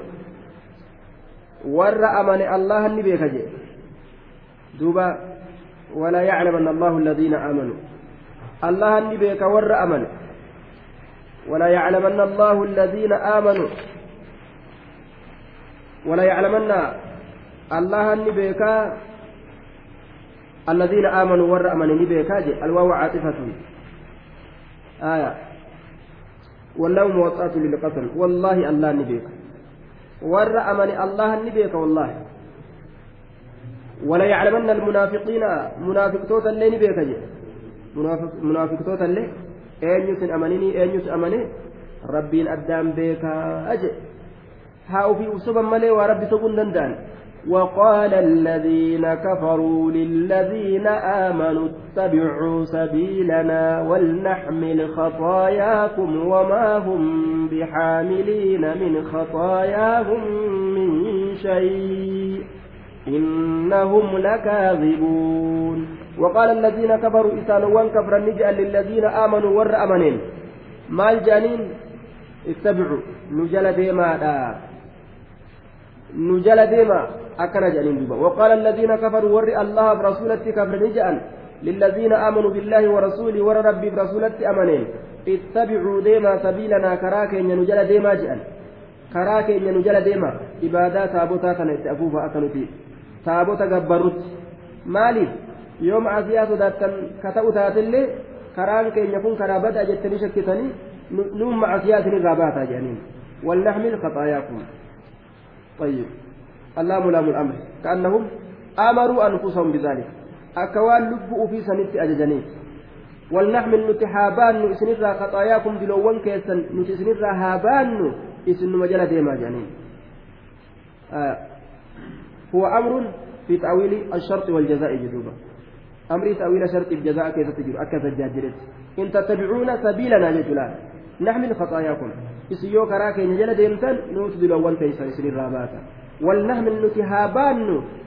ور أمن الله النبيك دوبا ولا يعلمن الله الذين آمنوا الله النبيك ور أمن. ولا يعلمن الله الذين آمنوا. ولا يعلمن الله النبيك الذين آمنوا ور أمن نبيك الواو عاطفة. آية. والله موطأة للقتل. والله الله نبيك ور أمن الله نبيك والله. ولا يعلمن المنافقين منافق توتا اللي نبيك جي. منافق, منافق توتا اللي أين أمنني أين أمني ربين أدام بيك أجي. ها في أصبا ملي ورب سبون دندان. وقال الذين كفروا للذين آمنوا اتبعوا سبيلنا ولنحمل خطاياكم وما هم بحاملين من خطاياهم من شيء. إنهم لكاذبون. وقال الذين كفروا إسانوان كفرا نجأ للذين آمنوا ور أمنين. ما الجانين اتبعوا. نجل ديما نجل ديما. akkana jedhaniin duuba waqaala alladhiina kafaruu warri allahaaf rasuulatti kafranii jedhan للذين آمنوا بالله ورسوله ور ربي برسولة أمنين. اتبعوا ديما سبيلنا. كراك نجل ديما جأن كراك نجل ديما. إبادة تابوتا تنتأفوفا أكنتي تابوتا قبرت مالي؟ يوم عزيات داتن كتأو تاتلي كران كي يكون كرابة أجتني شكتني نوم معصيات الغابات جانين ولنحمل خطاياكم طيب. اللام لام الأمر كأنهم أمروا أنفسهم بذلك. أكوان لبؤوا في سنة أججنين ولنحمل نتحابان إسنرا خطاياكم دلوان كيسن نتسنرا هابان إسن مجال ديما جانين آه. هو أمر في تأويل الشرط والجزاء جدوبا. أمر تأويل شرط الجزاء كيف تجر أكثر جاجرت إن تتبعون سبيلنا جدولا نحمل خطاياكم. إسيو كراكي نجل ديمتن نوت دلوان كيسن إسنرا باتا ولنحمل نتي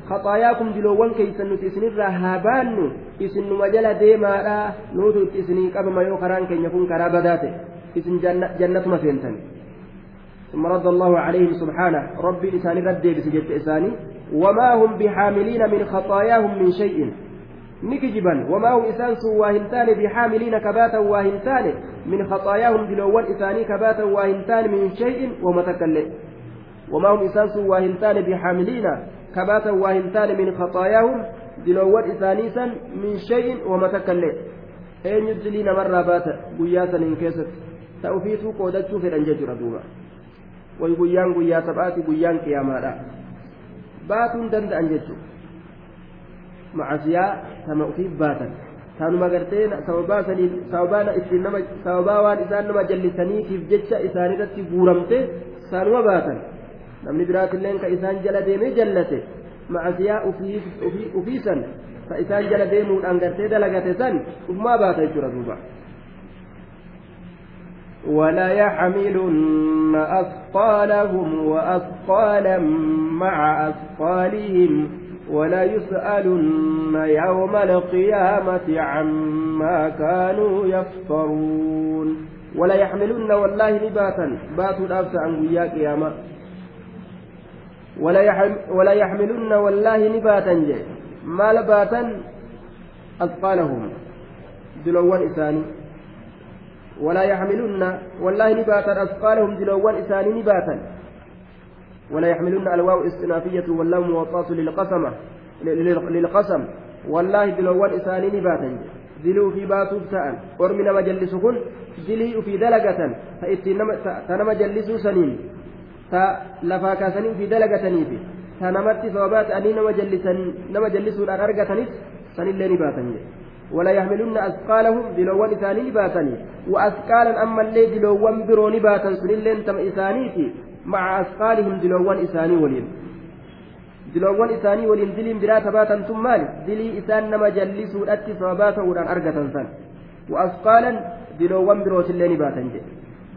خطاياكم دلوان كيسن نتي سنرا هابان إسن مجل ديما نوتو إسني قبما يو خران كي يكون كرابدات إسن جنة, جنة مسينتن ثم رد الله عليهم سبحانه ربي لساني رد بسجد إساني. وما هم بحاملين من خطاياهم من شيء. نكجبا وما هم إسان واهنتان بحاملين كباتا واهنتان من خطاياهم دلوان إساني كباتا واهنتان من شيء ومتكلم. وما هم إساس واهنتان بحاملين كباتا واهنتان من خطاياهم دلوات إسانيسا من شيء ومتكلم. أين يجلين مرة باتا قياسا إن كيست؟ تأوفيتو قودتشو في الأنجج ردوما. ويقيان قيا سبعاتي قيان قياما baatuun danda'an jechuudha macasiyaa tama ofiif baatan taanuma gartee sababaa saniin sababaa ittiin nama sababaa waan isaan nama jallisaniitiif jecha isaanirratti guuramte saanuma baatan namni biraatilleen ka isaan jala deemee jallate macasiyaa ufiisan ka isaan jala deemuudhaan gartee dalagate san ufumaa baata jechuudha duuba ولا يحملن أثقالهم وأثقالا مع أثقالهم ولا يسألن يوم القيامة عما كانوا يفترون. ولا يحملن والله نباتا. باتوا الأبس عن وياك قيامة. ولا يحملن والله نباتا جي. مال باتا أثقالهم. دلوان إساني. ولا يحملن والله نباتا. أثقالهم دلوان إساني نباتا. ولا يحملن الواو استنافية واللام موطاة للقسمة للقسم والله دلوان إساني نباتا diluu fi baatuuf ta'an ormi nama jallisu kun dilii ufii dalagatan ta ittiin nama jallisuu saniin ta lafaa kaasanii fi dalagataniifi ta namatti sababaa ta'anii nama jallisuudhaan argatanis sanillee ni baatan jedhe ولا يحملن أثقالهم دلوان إساني نباتني وأثقالا أما اللي دلوان برو نباتا سنلين تم إسانيتي مع أثقالهم دلوان إساني ولين. diloowwan isaanii waliin diliin biraa tabaatan tun maali dilii isaan nama jallisuudhatti sababaa ta'uudhaan argatan san وأثقالا دلوان بروتلين باتن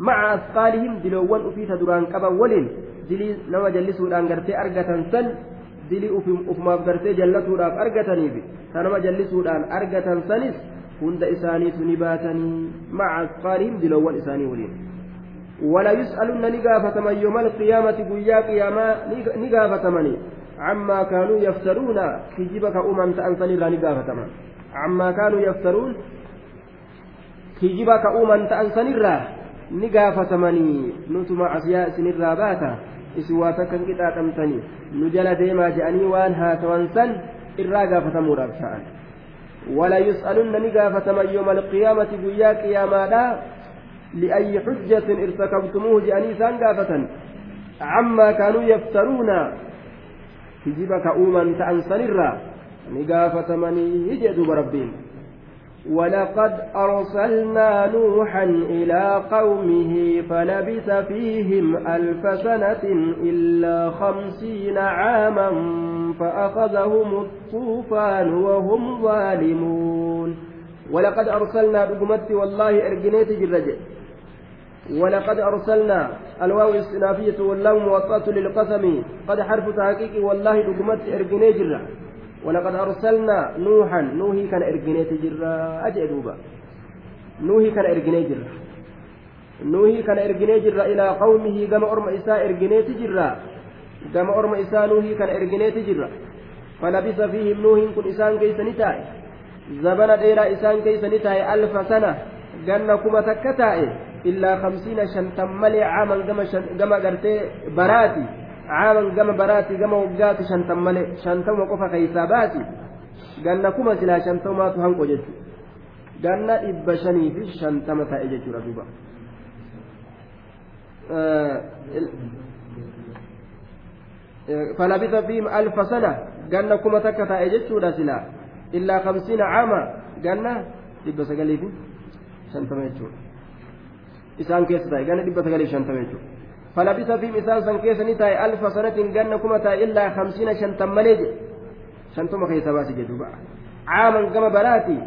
مع أثقالهم دلوان أفيت دران قبا ولين. دلي نما جلسوا غرتي أرغتن سن دلي أفما غرتي جلسوا أرغتني بي سنما جلسوا أرغتن سنس هند إساني تنباتني مع أثقالهم دلوان إساني ولين. ولا يسألن نقافة من يوم القيامة قيا قياما نقافة مني عما كانوا يفترون كجبك أمم تأنسني لا نقافة من عما كانوا يفترون gaafatamanii nutuma asiyaa isinirraa baata isin waa takkan qixaaxamtanii nu jala deemaa je'anii waan haasawan san irraa gaafatamuudhaaf ta'an ولا يسألن نقافة من يوم القيامة بيا قياما لأي حجة ارتكبتموه جاني سان قافة. عما كانوا يفترون. كجبك أوما تأنسن الرا. نقافة من يجد ربين ولقد أرسلنا نوحا إلى قومه فلبث فيهم ألف سنة إلا خمسين عاما فأخذهم الطوفان وهم ظالمون. ولقد أرسلنا بقمت والله إرجنيت جرجة. ولقد أرسلنا الواو السنافية واللام موطأة للقسم. قد حرف تحقيق والله بقمت إرجنيت جرجة ولقد أرسلنا نوحا. نوحي كان إرجني تجرا أجدوبا نوحي كان إرجني جرا نوحي كان إرجني جرا إلى قومه كما أرم إساء إرجني تجرا كما أرم إساء نوحي كان إرجني تجرا فلبث فيهم نوح كن إسان كيس نتاي زبنا ديرا إسان كيس نتاي ألف سنة. جنة كما تكتاي إلا خمسين شنتم ملي عاما كما قرتي براتي caaman gama baraati gama waggaatu shantan malee shantama qofa keessaa baati ganna kuma silaa shantamaatu hanqo jechuudha ganna dhibba shanii fi shantama ta'e jechuudha duuba. فلبث فيهم ألف سنة قالنا كما تكتا أجتشو سلا إلا خمسين عاما قالنا دب سقلي في شنتم يجتشو إسان كيس تاي قالنا دب سقلي شنتم يجتشو فلبث في مثال سن كيس نتاي ألف سنة جنة كما تا إلا خمسين شنتم مليج شنتم خيس باسي جدوبا عاما كما براتي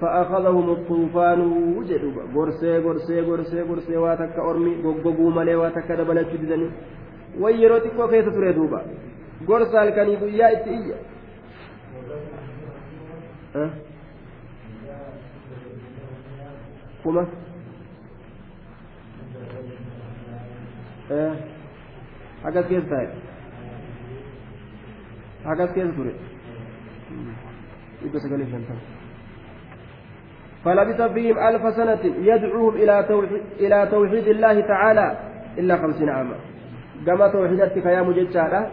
فأخذهم الطوفان جدوبا غرسي غرسي غرسي غرسي واتك أرمي غوغو ملي واتك دبلت جدني ويرو تكو كيس تري دوبا غرسال كان يا إتي أه؟ كما akkas keessa taa'e akkas keessa ture dhibba sagalii shantama فلبث فيهم ألف سنة يدعوهم إلى توحيد, إلى توحيد الله تعالى إلا خمسين عاما. كما توحيدتك يا مجدشارة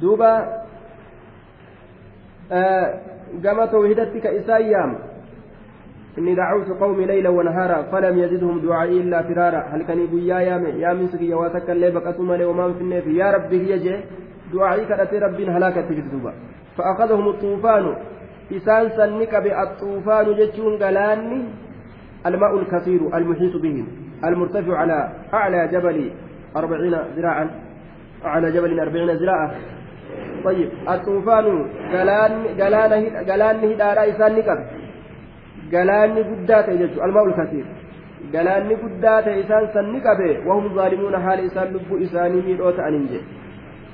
دوبا كما توحيدتك إسايام إني دعوت قومي ليلا ونهارا فلم يزدهم دعائي إلا فرارا. هل كان يقول يا يامي يا من سقي واتك اللي بقى مالي وما في. النيف يا ربي هي جي دعائي كانت ربي هلاكة تجدوبا فأخذهم الطوفان. إسان سنك بالطوفان جتشون قلاني. الماء الكثير المحيط بهم. المرتفع على أعلى جبل أربعين ذراعا. أعلى جبل أربعين ذراعا. طيب الطوفان قلان قلان قلان هدارا إسان نكب galaanni guddaa ta'e jechuudha. Almaa'ul kasiir. Galaanni guddaa ta'e isaan sanni qabe. Wahum zaalimuuna haala isaan lubbuu isaanii miidhoo ta'aniin jedhe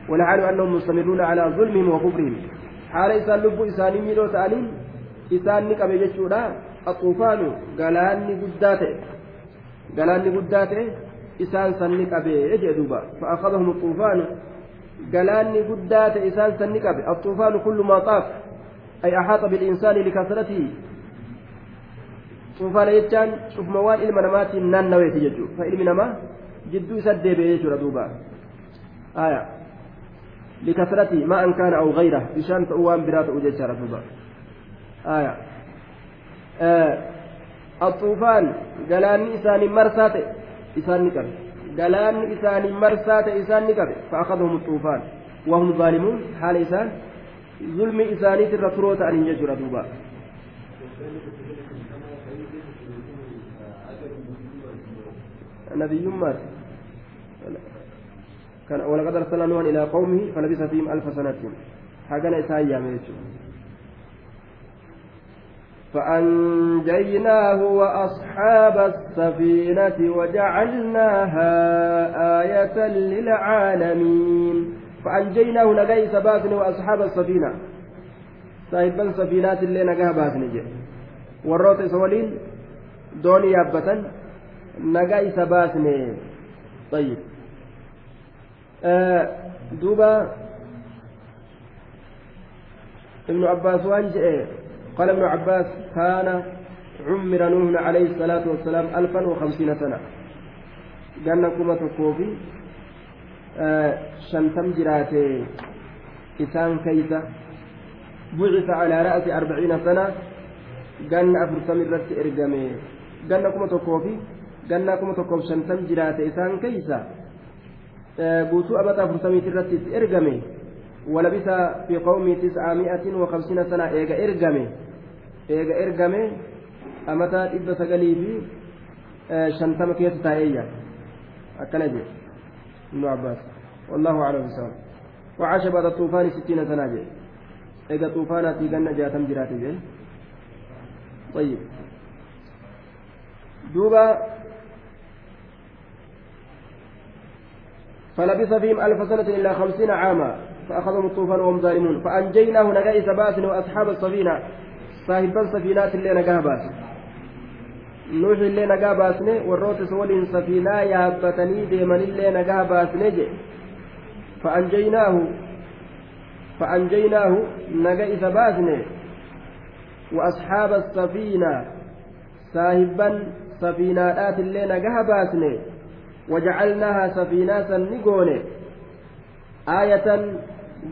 والحال أنهم مستمرون على ظلمهم وكفرهم حال إسان لبو إساني ميلو تأنين إسان نقب يجتشودا الطوفان قلاني قداته قلاني قداته إسان سن نقب يجدوبا فأخذهم الطوفان قلاني قداته إسان سن نقب الطوفان كل ما طاف أي أحاط بالإنسان لكثرته cufaana jechaan cufma waan ilma namaatiin naannaweeti jechuudha fa ilmi namaa jidduu isa deebi'ee jechuudha duuba aya likasrati ma an kaana aw gayra bishaan ta'uu waan biraa ta'uu jechaadha duuba aya الطوفان isaan ni qabe galaanni isaanii marsaa ta'e isaan ni qabe فأخذهم الطوفان وهم ظالمون حال إسان ظلم إساني ترى تروت أن يجرى دوبا nabiyyummaati كان ولقد أرسلنا نوحا إلى قومه فلبث فيهم ألف سنة. حقنا إسايا فأنجيناه وأصحاب السفينة وجعلناها آية للعالمين. فأنجيناه نجاي سباتن وأصحاب السفينة. صاحبا سفينات اللي نجاها باتن جي والروت سولين دوني يابتن. نجاي سباتن طيب آه دوبا ابن عباس وانجئ قال ابن عباس كان عمر نوح عليه الصلاة والسلام ألفا وخمسين سنة. قالنا كما تكوفي شنتم جراتي إسان كيسة بعث على رأس أربعين سنة. قالنا أفرسم الرس إرقامي قالنا كما تكوفي قالنا كما تكوف شنتم جراتي إسان كيسة guutuu abata afurtamiiti irratti ergame ولبث في قومه تسعمائة وخمسين سنة إيجا إرجمه eega ergame amataa dhibba sagalii fi shantama keessa taa'eeyya akkana jedhe ibnu abbaas والله أعلم بالصواب وعاش بعد الطوفان ستين سنة جي إذا طوفانات جنة جاتم جرات جي طيب دوبا فلبث فيهم ألف سنة إلا خمسين عاما فأخذهم الطوفان وهم ظالمون فأنجيناه نجائس باس وأصحاب السفينة safiinaati illee nagaa baase nuuxi illee nagaa baasne warroota isa waliin safiinaa yaabbatanii deemanillee nagaa baasne je fa'anjaynaahu fa'anjaynaahu naga isa baasne وأصحاب السفينة صاحبا سفينات اللي نجاها باسني وجعلناها سفينة نقوني آية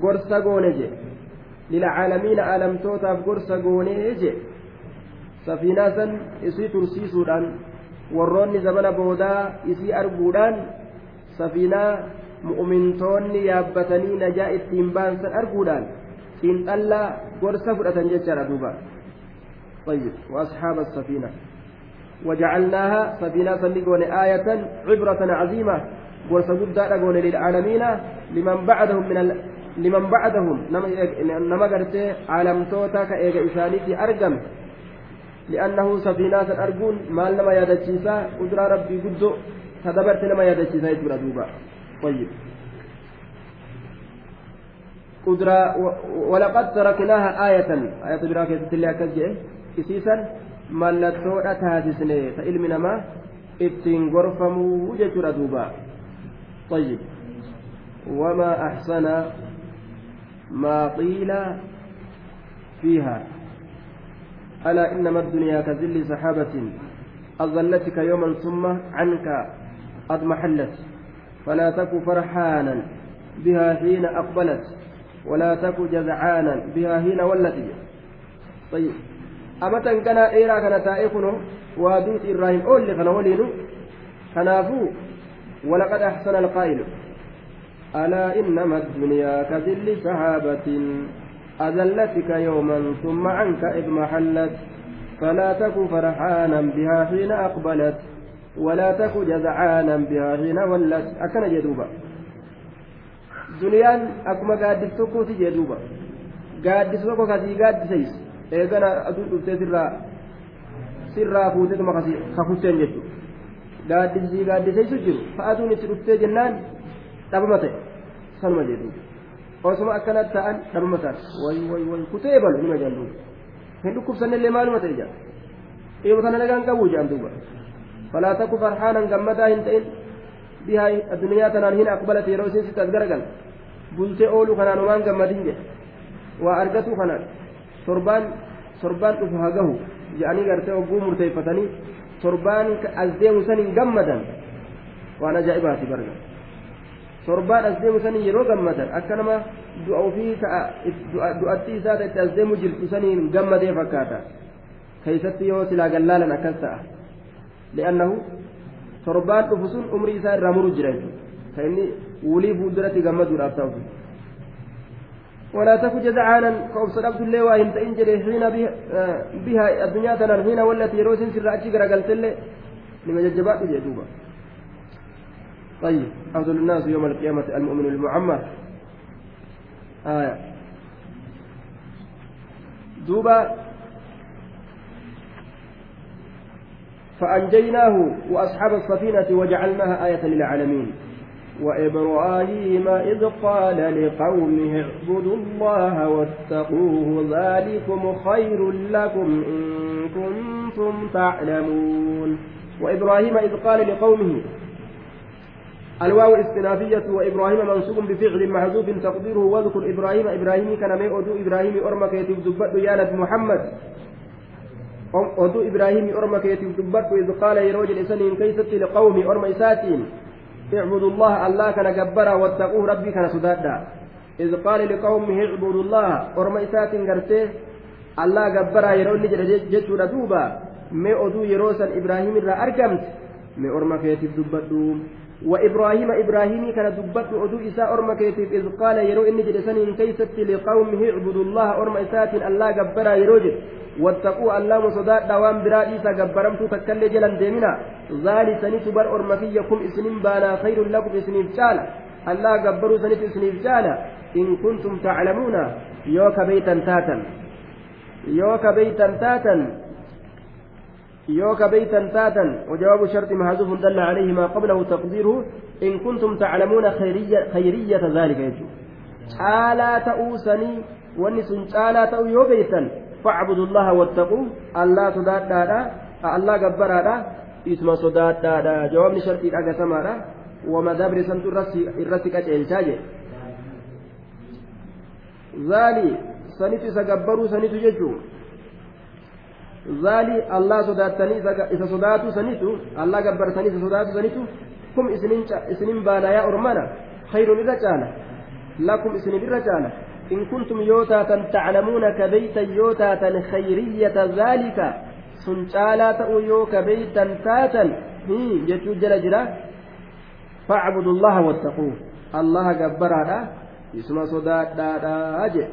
قرصة قوني للعالمين ألمتوتاف قرصة قوني جي safiinaa san isii tursiisuudhaan warroonni zabana boodaa isii arguudhaan safiinaa mu'umintoonni yaabbatanii najaa ittiin baansan arguudhaan xiinxallaa gorsa fudhatan jechaadha duuba طيب وأصحاب السفينة وجعلناها سفينة سنقون آية عبرة عظيمة ورسجد دارقون للعالمين لمن بعدهم من ال... nama gartee caalamtoota ka eega isaaniitti argame li'annahu safiinaa san arguun maal nama yaadachiisaa kuduraa rabbii guddoo ta dabarte nama yaadachiisaa jechuudha duuba طيب قدرة ولقد تركناها آية آية براكة اللي أكجئ إسيسا ملتوء تاسسني فإلم نما إتين غرفمو جتر دوبا طيب وما أحسن ما قيل فيها ألا إنما الدنيا كذل سحابة أظلتك يوما ثم عنك أضمحلت فلا تك فرحانا بها حين أقبلت ولا تك جزعانا بها حين ولت طيب أمتى كان إيرا كان تائقنه وادوت إبراهيم أولي كان ولينه كنافو ولقد أحسن القائل ألا إنما الدنيا كذل سحابة أذلتك يوما ثم عنك إذ محلت فلا تك فرحانا بها حين أقبلت ولا تك جزعانا بها حين ولت أكن جدوبا دنيان أكما قادس تكوتي جدوبا قادس تكو كذي قادس أدود أفتي سرا سرا فوتي ثم خفوتين جدو قادس قادس سيس جرو فأدوني سرفتي جنان dhabama ta'e sanuma jedhu osuma akkanatti ta'an dhabama ta'an way way way kutee balu nima duuba hin dhukkubsannillee maaluma ta'e jedha dhiiba kana nagaan qabu jedhan duuba falaa takku farhaanan gammadaa hin ta'in bihaa addunyaa tanaan hin aqbalate yeroo isin sitti as garagal bultee ooluu kanaan waan gammadin jedhe waa argatu kanaan torbaan torbaan dhufu hagahu jedhanii gartee ogguu murteeffatanii torbaan as deemu san hin gammadan waan ajaa'ibaati barga torbaan as deemu sanii yeroo gammadan akka nama du'a ofii du'atti isaa itti as deemu jirtu saniin gammadee fakkaata keeysatti yoo silaa gallaalan akkas ta'a li'annahu torbaan dhufu sun umrii isaa irraa muru jira ka inni wulii fuulduratti gammaduudhaaf ta'u ولا تك جزعانا كأبصر عبد الله وإن تئن جري حين بها الدنيا تنال حين والتي روس سر أجي قرقلت لما ججبات جدوبا طيب أفضل الناس يوم القيامة المؤمن المعمر. آية. دوبا. فأنجيناه وأصحاب السفينة وجعلناها آية للعالمين. وإبراهيم إذ قال لقومه اعبدوا الله واتقوه ذلكم خير لكم إن كنتم تعلمون. وإبراهيم إذ قال لقومه الواو استنافية وإبراهيم منصوب بفعل محذوف تقديره. واذكر إبراهيم إبراهيم كان ما أدو إبراهيم أرمك يتيب دبت يا محمد. أدو إبراهيم أرمك يتيب دبت إذ قال يروج الإسنين كيست لقومي أرم إساتين اعبدوا الله الله كان جبرا واتقوه ربي كان سدادا. إذ قال لقومه اعبدوا الله أرم إساتين قرته الله جبرا يرون نجر جتشورا دوبا. ما أدو يروسا إبراهيم الرا أرقمت ما أرمك يتيب دبت وإبراهيم إبراهيم كان دبت أدو إساء أرم كيتيف إذ قال يرو إني جلسني كيست لقومه اعبدوا الله أرم إسات الله جبرا يروجد واتقوا الله مصداء دوام برا إيسا جبرمت تكل جلا ديمنا ذلك سنت بر أرم فيكم إسنين بانا خير لكم إسنين جالا. الله جبروا سنت إسنين جالا. إن كنتم تعلمون. يوك بيتا تاتا. يوك بيتا تاتا. يوكا بيتا تاتا وجواب شرط محذوف دل عليه ما قبله تقديره إن كنتم تعلمون خيرية, خيرية ذلك يجو تعالى تؤوسني ونسن تعالى تأو يو بيتا فاعبدوا الله واتقوا الله صدات دادا الله قبر دادا إسم صدات دادا جواب شرط الأقسم دادا وما دبر سنت الرسي كتيل ذلك سنت سقبروا سنت ججو. Zaali allah sodaatanii isa sodaatu sanitu allah gabbartanii isa sodaatu sanitu kum isinin baanayaa ormana khayrun irra caala lakum isinin irra caala in kuntum yoo taatan taclamuuna ka beytan yoo taatan khayriyata zaalika sun caalaa ta'uu yoo ka beytan taatan jechuu jala jira facbudu allaha wattaquu allaha gabbaraadha isuma sodaadhaadha jedhe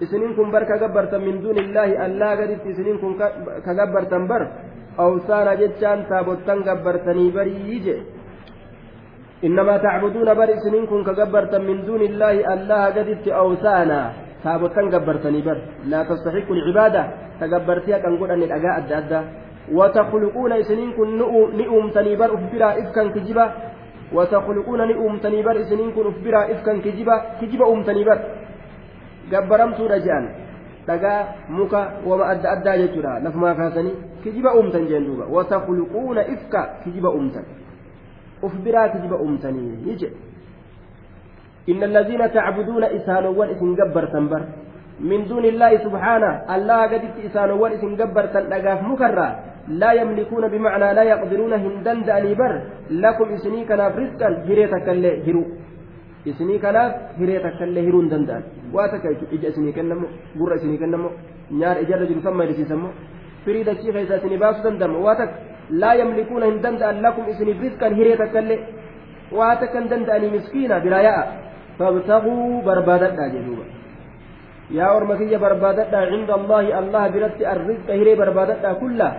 isiniin kun bar ka gabbartan min duuni illaahi allaa gaditti isiniin kun ka gabbartan bar awsaana jechaan taabottan gabbartanii barii je innamaa tacbuduuna bar isiniin kun ka gabbartan min duuni illaahi allaa gaditti awsaana taabottan gabbartanii bar laa tastaxiqu lcibaada ka gabbartii haqan godhanne dhagaa adda addaa وتخلقون إسنين كن نؤم تنيبر أفبرا إفكا كجبا وتخلقون نؤم تنيبر إسنين كن أفبرا إفكا كجبا كجبا أم تنيبر gabbaramtuudha jedhan dhagaa muka wama adda addaa jechuudha lafumaa kaasanii kijiba uumtan jeen duuba watakluquuna ifka kijiba uumtan uf biraa kijiba uumtanii jedhe إن الذين تعبدون إسانوان إسن جبرتن بر من دون الله سبحانه الله قد إسانوان إسن جبرتن لقاف مكرا لا يملكون بمعنى لا يقدرون هندن داني بر لكم إسني كنا رزقا هريتك اللي هرو isinii kanaaf hiree takkaillee hiruu hin danda'an waa takka ija isinii kennamu gurra isinii kennamu nyaara ijarra jiru kan maydisiisamu firii dachii keessaa isinii baasuu danda'amu waa takka laa yamlikuuna hin danda'an lakum isiniif rizqan hiree takkaillee waa takka hin danda'anii miskiina biraa yaa'a fabtaguu barbaadadhaa jedhuuba yaa orma kiyya barbaadadhaa cinda allaahi allah biratti arrizqa hiree barbaadadhaa kullaa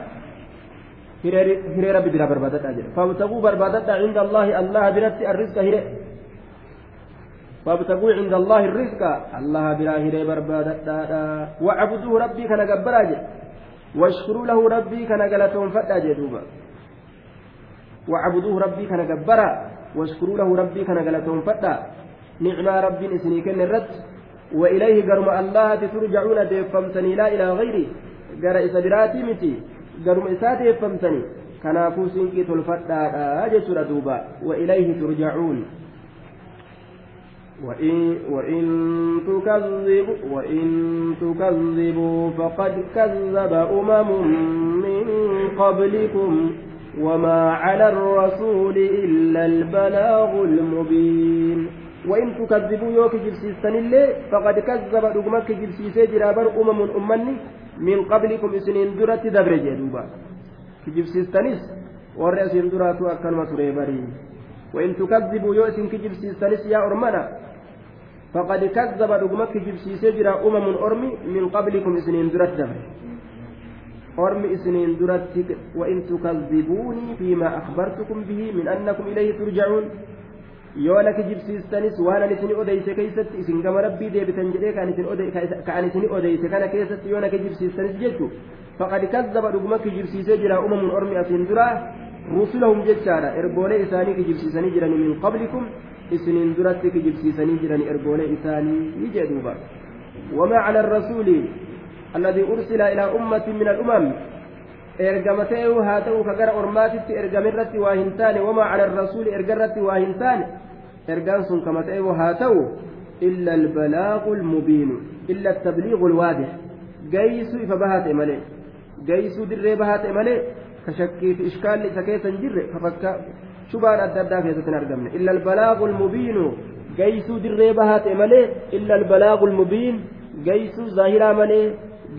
hiree rabbi biraa barbaadadhaa jedhe fabtaguu barbaadadhaa cinda allaahi allah biratti arrizqa hiree فابتغوا عند الله الرزق. الله بلا هري بربادة وعبدوه ربي كان جبراج واشكروا له ربي كان قلتهم فتا جدوبا وعبدوه ربي كان جبرا واشكروا له ربي كان قلتهم فتا نعم ربي اسني كن الرد. وإليه قرم الله ترجعون ديفمتني لا إلى غيري. قال إسدراتي متي. قرم إساتي ديفمتني كنافو سنكي تلفتا أجسر دوبا. وإليه ترجعون. وإن, وإن, تكذبوا وإن تكذبوا فقد كذب أمم من قبلكم وما على الرسول إلا البلاغ المبين. وإن تكذبوا يوك جبسيستن اللي فقد كذب رقمك جبسيسي جرابر أمم أمني من قبلكم إسنين درة دبر جدوبا. جبسيستنس warri asiin duraatu akkanuma ture barii وإن تكذبوا يؤسن كجبسيستنس يا أرمنا فقد كذب رقمك جبسيسي جرا أمم أرمي من قبلكم إسنين درة دبر أرمي إسنين درة وإن تكذبوني فيما أخبرتكم به من أنكم إليه ترجعون na kijibsiistanis waan ani isin odeyse keessatti isin gama rabbii deebitan jedhee ka'an isin odeyse kana keessatti yoo na kijibsiistanis jechu faqad kazzaba dhuguma kijibsiisee jira umamuun ormi asiin duraa rusulahum jechaadha ergoolee isaanii kijibsiisanii jirani min qablikum isiniin duratti kijibsiisanii jirani ergoolee isaanii jedhuuba wamaa cala arrasuuli الذي أرسل إلى أمة من الأمم hin taane ergaan sun kama ta'uu haa ta'u illa albalaaqu lmubiinu illa attabliiqu lwaadix gaysuu ifa bahaa ta'e malee gaysuu dirree bahaa ta'e malee ka shakkii fi ishkaalli isa keessa hin jirre ka fakka gaysuu dirree bahaa ta'e malee illa albalaaqu lmubiin gaysuu zaahiraa malee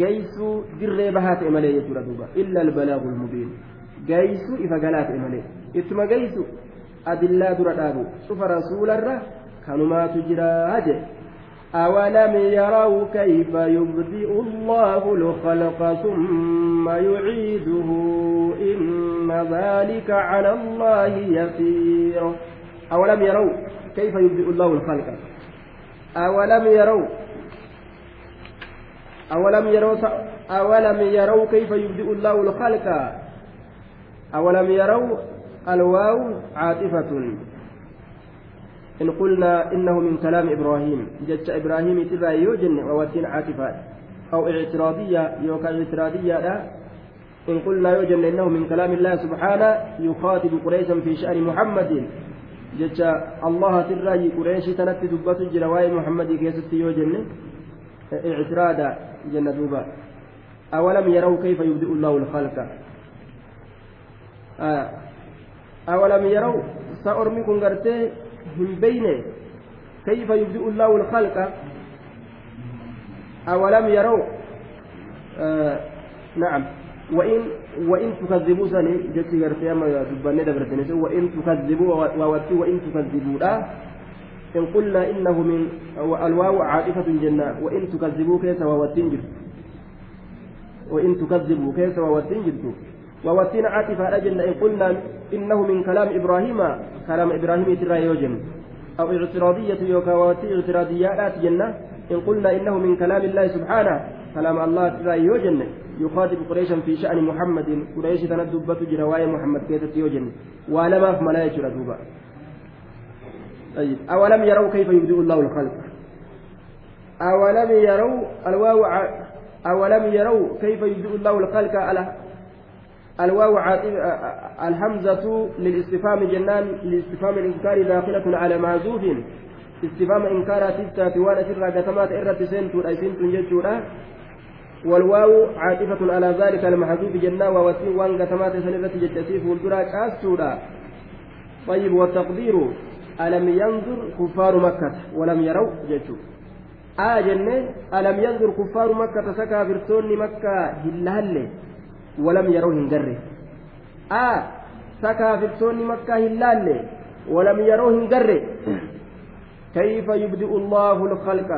geeysuu dirree bahaa ta'e malee jechuudha duuba illa albalaagul mubiin geeysuu ifa galaa ta'e malee ittuma geeysu adillaa dura dhaabu cufa rasuularra kanumaatu jiraa jedhe أولم يروا كيف يبدئ الله الخلق ثم يعيده إن ذلك على الله يسير. أولم يروا كيف يبدئ الله الخلق؟ أولم يروا أولم يروا أولم يروا كيف يبدئ الله الخلق؟ أولم يروا الواو عاطفة. إن قلنا إنه من كلام إبراهيم جت إبراهيم ترى يوجن ووتين عاطفة أو اعتراضية يوكا اعتراضية لا. إن قلنا يوجن إنه من كلام الله سبحانه يخاطب قريشا في شأن محمد. جت الله ترى قريش تنتي دبة جرواي محمد كيست يوجن. اعتراضا جنة دوبا. أولم يروا كيف يبدئ الله الخلق؟ آه. أولم يروا سأرمكم قرتي بين كيف يبدئ الله الخلق؟ أولم يروا؟ آه. نعم. وإن وإن تكذبوا سني جت قرتي أما دباني دبرتني وإن تكذبوا ووتي وإن تكذبوا. لا إن قلنا إنه من الواو عاطفة جنة. وإن تكذبوا كيس ووتين جبت وإن تكذبوا كيس ووتين جبت ووتين عاطفة أجن إن قلنا إنه من كلام إبراهيم كلام إبراهيم ترى يوجن. أو اعتراضية يوكا ووتي اعتراضيات جنة. إن قلنا إنه من كلام الله سبحانه كلام الله ترى يوجن. يخاطب قريشا في شأن محمد. قريش تندبت جرواية محمد كيف يوجن. ولما في ملايك ردوبا طيب أولم يروا كيف يبدئ الله الخلق؟ أولم يروا الواو. أولم يروا كيف يبدئ الله الخلق على الواو عاطف الحمزة للاستفهام جنان لاستفهام الإنكار داخلة على معزوف. استفهام إنكار تستا في وأنا سرى قتمات إرة سنتو أي سنتو جتشورا والواو عاطفة على ذلك المحذوف جنا ووسيم وان قتمات سنرة جتسيف والدراج أسورا طيب والتقدير؟ ألم ينظر كفار مكة؟ ولم يروا؟ جيتشو آه جنة. ألم ينظر كفار مكة سكا فرسون مكة هلهل ولم يروا هنجره آه سكا فرسون مكة هلهل ولم يروا هنجره كيف يبدئ الله الخلق؟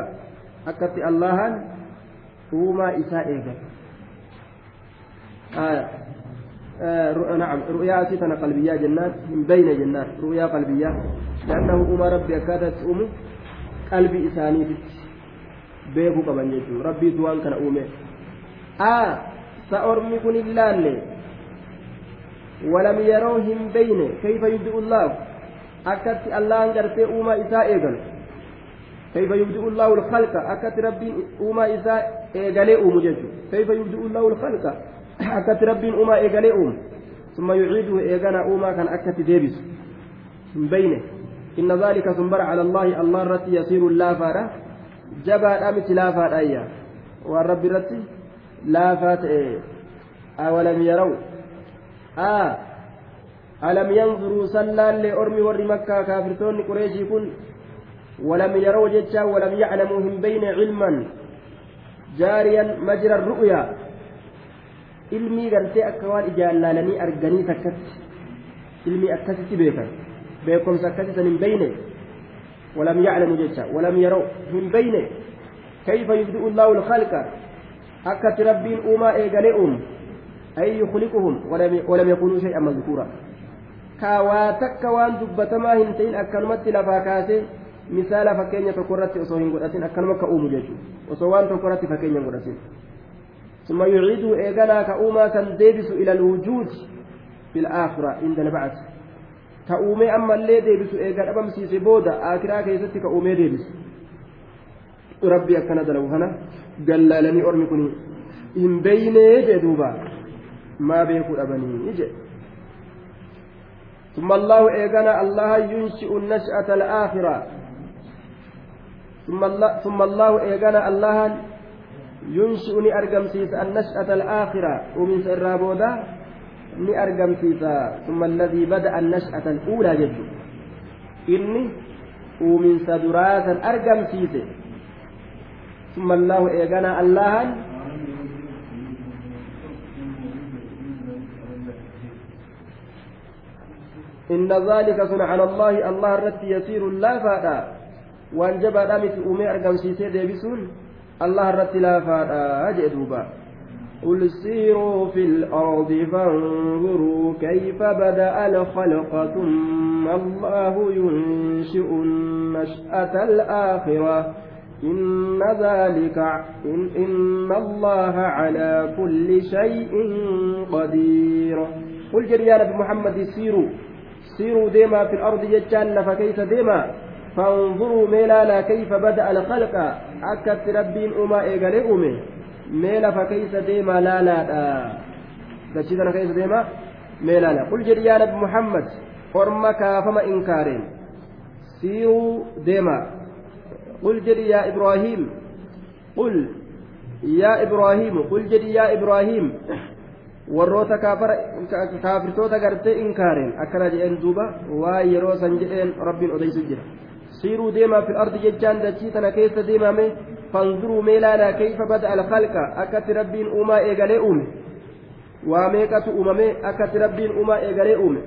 أكت الله وما إساء آه آه نعم رؤيا ستنا قلبية جنات من بين جنات رؤيا قلبية. لأنه أمر ربي أكادت أم قلبي إساني beekuu qaban jechuudha rabbiitu waan kana uume hin laalle walam yeroo hin beyne kayfa yubdi'u llaahu akkatti allahan gartee uumaa isaa eegalu kayfa yubdi'u llaahu lkhalqa akkatti rabbiin uumaa isaa eegalee uumu jechuudha kayfa yubdi'u llaahu lkhalqa akkatti rabbiin uumaa eegalee uumu ثم يعيده إيغانا أوما كان أكت ديبس من بينه إن ذلك ثم على الله الله رتي يصير لا فاره jabaadha miti laafaadha ayya waan rabbi irratti laafaa ta'e awalam yaraw aa alam yanzuruu sallaallee ormi warri makkaa kaafirtoonni qureeshii kun ولم يروا جتا ولم يعلموا من بين علما جاريا مجرى الرؤيا ilmii gartee akka waan ijaan laalanii arganii takkatti ilmii akkasitti beekan beekumsa akkasi san hin beyne ولم يعلموا جتا ولم يروا من بين كيف يبدئ الله الخلق أكت ربين أما إيقالئهم أي يخلقهم ولم, ولم يكونوا شيئا مذكورا كواتك وان دبتما هنتين أكلمت لفاكاسي misaala fakkeenya tokko irratti osoo hin godhatin akkanuma ka uumu jechuudha osoo waan tokko irratti fakkeenya hin godhatin ثم يعيده إيقنا كأوما كان ديبس إلى الوجود في الآخرة عند البعث كأومي أما اللي ديبس إيقنا أبم سيسي بودا آخرة كيستي كأومي ديبس ربي أكنا دلو هنا قال لني أرمي كني إن بيني جدوبا ما بيكون أبني يجي ثم الله إيقنا الله ينشئ النشأة الآخرة ثم الله, ثم الله إيقنا الله ينشئ ني أرقمسيس النشأة الآخرة ومن سرابودا ني أرقمسيس ثم الذي بدأ النشأة الأولى جد إني ومن سدراسا أرقمسيس ثم الله إيقنا الله. إن ذلك صنع على الله. الله الرت يسير لا فادا. وان جبا دامت أمي أرقمسيس ديبسون. الله الرت لا فادا. أجدوبا قل سيروا في الأرض فانظروا كيف بدأ الخلق ثم الله ينشئ النشأة الآخرة. إن ذلك إن, إن الله على كل شيء قدير. قل جريان محمد سيروا. سيروا ديما في الأرض جتان فكيف ديما؟ فانظروا ميلالا كيف بدأ الخلق. أكت ربين أما إيغالي أمي. ميلا فكيف ديما؟ لا لا دشيدنا كيف ديما؟ ميلالا قل جري يا نبي محمد حرمك فما إنكارين. سيروا ديما. قل جري يا إبراهيم قل يا إبراهيم قل جري يا إبراهيم warroota kaafirtoota gartee inkaareen akkana jedheen duuba waa yeroo san jedheen rabbiin odeysu jira siiruu deemaa fil ardi jechaan dachii tana keessa deemame fanzuruu meelaalaa kayfa bada alkhalqa akkatti rabbiin uumaa eegalee uume waa meeqatu uumame akkatti rabbiin uumaa eegalee uume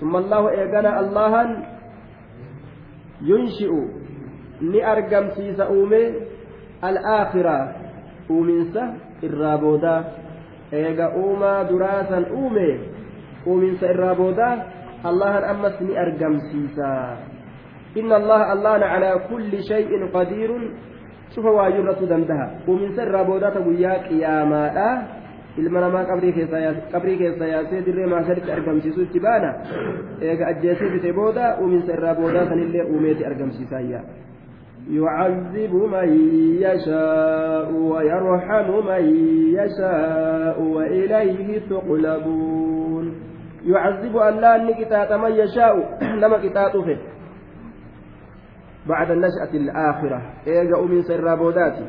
ثم الله إيقنا اللها ينشئ ni argamsiisa uume al'aakhira uuminsa irraa boodaa eega uumaa duraasan uume uuminsa irraa boodaa allahan ammas ni argamsiisa inna allaha allahana calaa kulli shay'in qadiirun cufa waayurratu dandaha uuminsa irraa boodaata guyyaa qiyaamaadha ilma namaa qabrii keessa yaasee dirree maasaritti argamsiisu itti baana eega ajjeesee bite booda uuminsa irraa boodaa sanillee uumeeti argamsiisaayya يعذب من يشاء ويرحم من يشاء وإليه تقلبون. يعذب الله نكتات من يشاء نما كتاته بعد النشأة الآخرة إيجا من سر بوداتي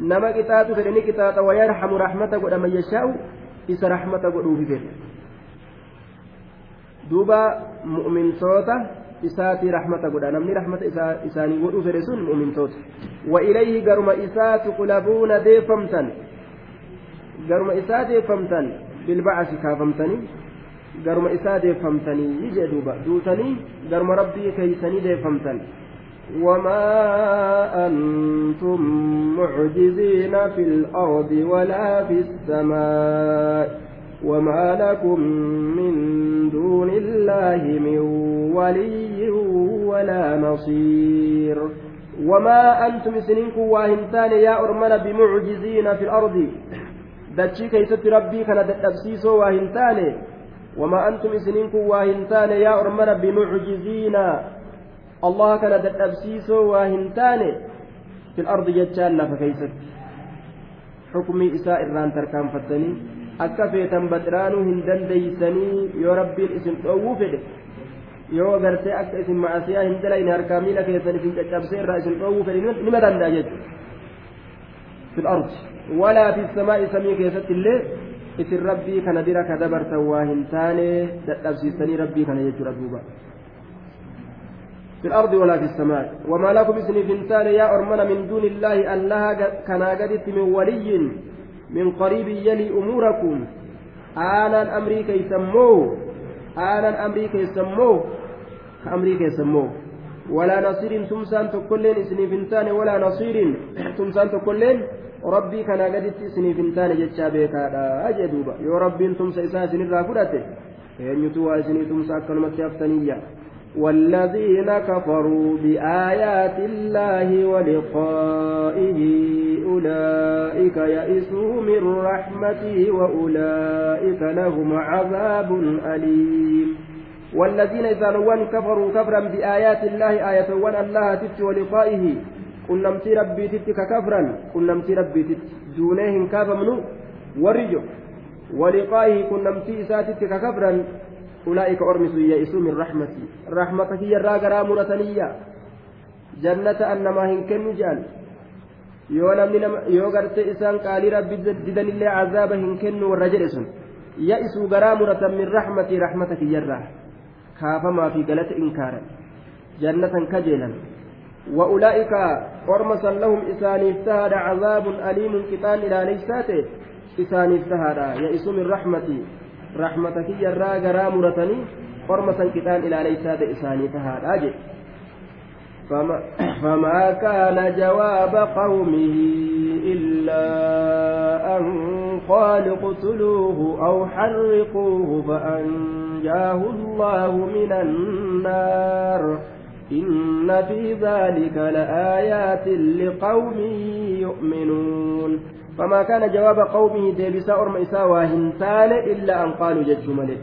نما كتاته فلني كتات ويرحم رحمته قد من يشاء إس رحمته قد في دوبا مؤمن صوته isaatii rahmata godha namni rahmata isaanii godhuu fedhe sun mu'mintoota wa ilayhi garuma isaa tuqlabuuna deeffamtan garuma isaa deeffamtan bilbacasi kaafamtanii garuma isaa deeffamtanii jee duuba duutanii garuma rabbii keeysanii deeffamtan وما أنتم معجزين في الأرض ولا في السماء وما لكم من دون الله من ولي ولا نصير. وما أنتم سنينكم واهنتان يا أرمنا بمعجزين في الأرض؟ دتشي كيست ربي كان دتبسيسو واهنتان. وما أنتم سنينكم واهنتان يا أرمنا بمعجزين؟ الله كان دتبسيسو واهنتان. في الأرض جتشان فكيست حكمي إساء الران تركان فتني. akka feetan baxiraanuu hin dandeeysanii yoo rabbiin isin yoo gartee akka isin macasiyaa hin dalayne harkaa miila keessan isin caccabsee irraa isin dhoowwuu fedhe nima danda'a jechuudha walaa fi samaa'i samii keessatti illee isin rabbii kana bira ka dabartan waa hin taane dadhabsiistanii rabbii kana jechuudha duuba في الأرض ولا في السماء وما لكم اسم فنتان يا أرمنا من دون الله الله كان قدت من ولي من قريب يلي أموركم آنا أمريكا يسموه آنا أمريكا يسموه أمريكا يسموه. ولا نصير تمسان تكلين إسني فنتان ولا نصير تمسان تكلين ربي كان قدت إسني فنتان جتشا بيكا. أجدوبا يا ربي تمسى إساسن الرافدته eenyutu isinii tumsa akkanumatti haftaniyya والذين كفروا بآيات الله ولقائه أولئك يئسوا من رحمته وأولئك لهم عذاب أليم. والذين إذا كفروا كفرا بآيات الله آية وأن الله تت ولقائه. قل نمتي ربي تتك كفرا قل نمتي ربي تت دونهم كافمنو ورجو. ولقائه كن نمتي إساتك ككبرا أولئك أرمس يئسوا من رحمتي. رحمتك هي الراقرا مرتنية جنة أنما هنكن جال yoo namni gartee isaan qaalii rabbi didanillee cazaaba hin kennu warra jedhe sun ya'isuu garaa muratan min raxmatii raxmata kiyyarraa kaafamaa fi galata inkaaran jannatan kajeelan وأولئك أرمسا لهم إسانيف تهد عذاب أليم كتان إلى ليساته isaaniif tahaadha ya'isu min rahmati rahmata kiyyarraa garaa muratanii qorma san qixaan ilaaleysaa ta'e isaanii tahaadha jedhe فما كان جواب قومه إلا أن قال اقتلوه أو حرقوه فأنجاه الله من النار. إن في ذلك لآيات لقوم يؤمنون. فما كان جواب قومه ديبسا أرم إسا واهنتان إلا أن قالوا جج ملئ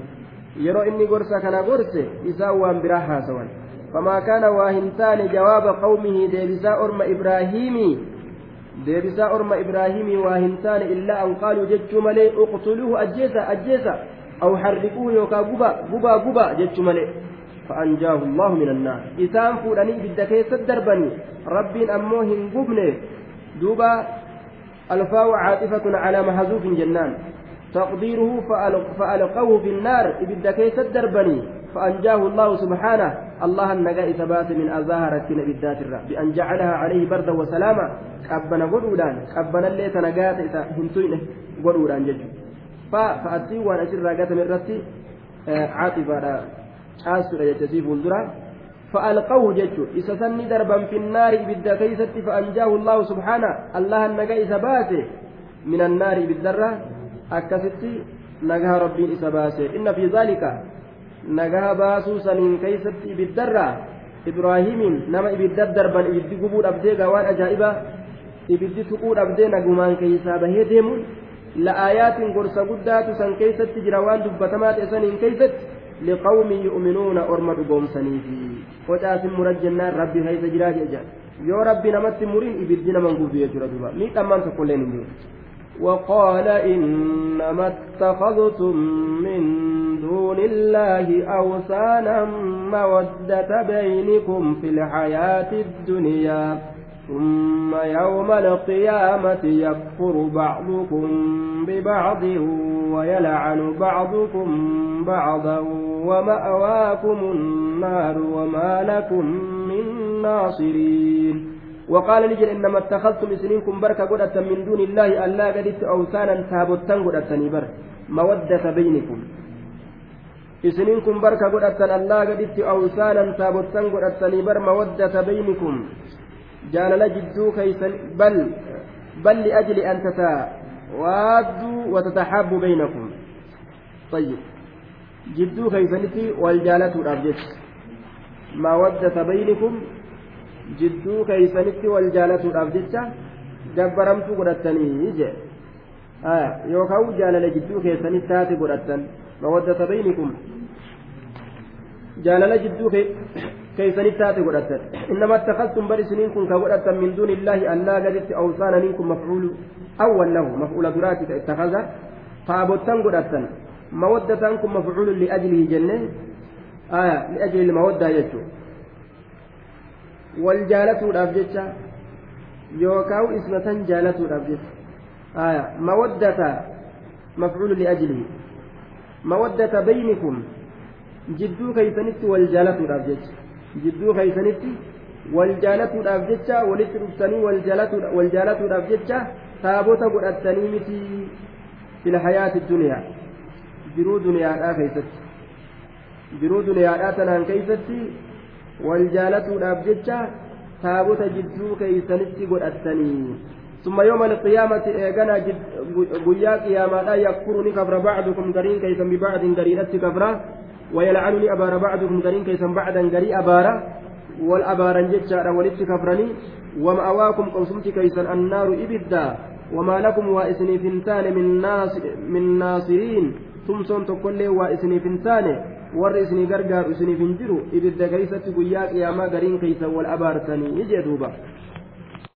يرى إني قرصة كان قرصة إسا وان براها سوان فما كان واهنتان جواب قومه ديبسا أرم إبراهيم ديبسا أرم إبراهيم واهنتان إلا أن قالوا جج ملئ اقتلوه أجيسا أجيسا. أو حرقوه يوكا قبا قبا قبا جج ملئ فأنجاه الله من النار. إسام فولاني بالدكيس الدربني. ربي أموه قبنه. دوبا الفاء عاطفة على محذوف جنان. تقديره فألقوه في النار. إبدا كيس الدربني. فأنجاه الله سبحانه. الله النجاء ثبات من أزاهرة بالذات الرب بأن جعلها عليه بردا وسلاما. قبنا قدودان. قبنا اللي تنجات هنتوين قدودان جج فأتي وأنا أشر راقات من رتي آه، عاطفة عاصر يتسيف الدرا فألقوه ججو إذا سني دربا في النار إبدا كيست فأنجاه الله سبحانه الله النجا إذا باته من النار بالذرة أكست نجا ربي إذا باته إن في ذلك نجا باسو سنين كيست بالذرة إبراهيم نما إبدا دربا إبدا قبور أبدي قوان أجائبا إبدا تقول أبدي نجمان كيسا بهي ديمون لآيات قرصة قدات سن كيست جروان دبتمات سنين كيست لقوم يؤمنون أرمى دقوم سنيفي وجاس مرجنا ربي هيس جراج أجل يو ربي نمت مرين إبدنا من قوفي يجرى دوبا ميت أمان تقولين وقال إنما اتخذتم من دون الله أوثانا مودة بينكم في الحياة الدنيا. ثم يوم القيامة يكفر بعضكم ببعض ويلعن بعضكم بعضا ومأواكم النار وما لكم من ناصرين. وقال لجل إنما اتخذتم سنينكم بركة قدة من دون الله ألا قدت أوثانا تابوتان قدة بر. مودة بينكم. isininkun barka godhattan allaa gaditti awsaanan taabottan godhattanii bar mawaddata baynikum jaalala jidduu keeysan bal bal liajli an tatawaadduu watataxaabbuu baynakum طيب jidduu keeysanitti wal jaalatuudhaaf jecha mawaddata baynikum jidduu keeysanitti wal jaalatuudhaaf jecha gabbaramtuu godhattanii jee yookaan jaalala jidduu keessanitti taate godhattan mawaddata baynikum jaalala jidduu taate godhattan innama attakastum bar isiniin kun ka godhattan min duuni illaahi allaa gaditti awsaana minkum mafcuulu awwal lahu mafcuula duraati ka ittakaza taabottan godhattan mawaddatan kun mafcuulu liajlihi jenne aya liajli ilmawaddaa jechuu wal jaalatuudhaaf jecha yookaan ismatan jaalatuudhaaf jecha aya mawaddata mafcuulu liajlihi mawaddata baynikum jidduu keeysanitti wal jaalatuudhaaf jecha walitti dhuftanii wal jaalatuudhaaf jecha taabota godhattanii miti fil hayaati duniyaa jiruu duniyaadhaa keeysatti jiruu duniyaadhaa tanaan keeysatti wal jaalatuudhaaf jecha taabota jidduu keeysanitti godhattanii ثم يوم القيامة إيغانا قيا قياما لا يكفرني كفر بعضكم قرين كيسا ببعض قرينة كفرا ويلعنني أبار بعضكم قرين كيسا بعدا قري أبارا والأبارا جتشا ولدت كفرني ومأواكم قوسمت كيسا النار إبدا وما لكم وإسني فنتان من, ناس من ناصرين waa isiniif hin taane warri isinii gargaaru isiniif hin jiru ibidda keeysatti guyyaa qiyaamaa gariin keeysan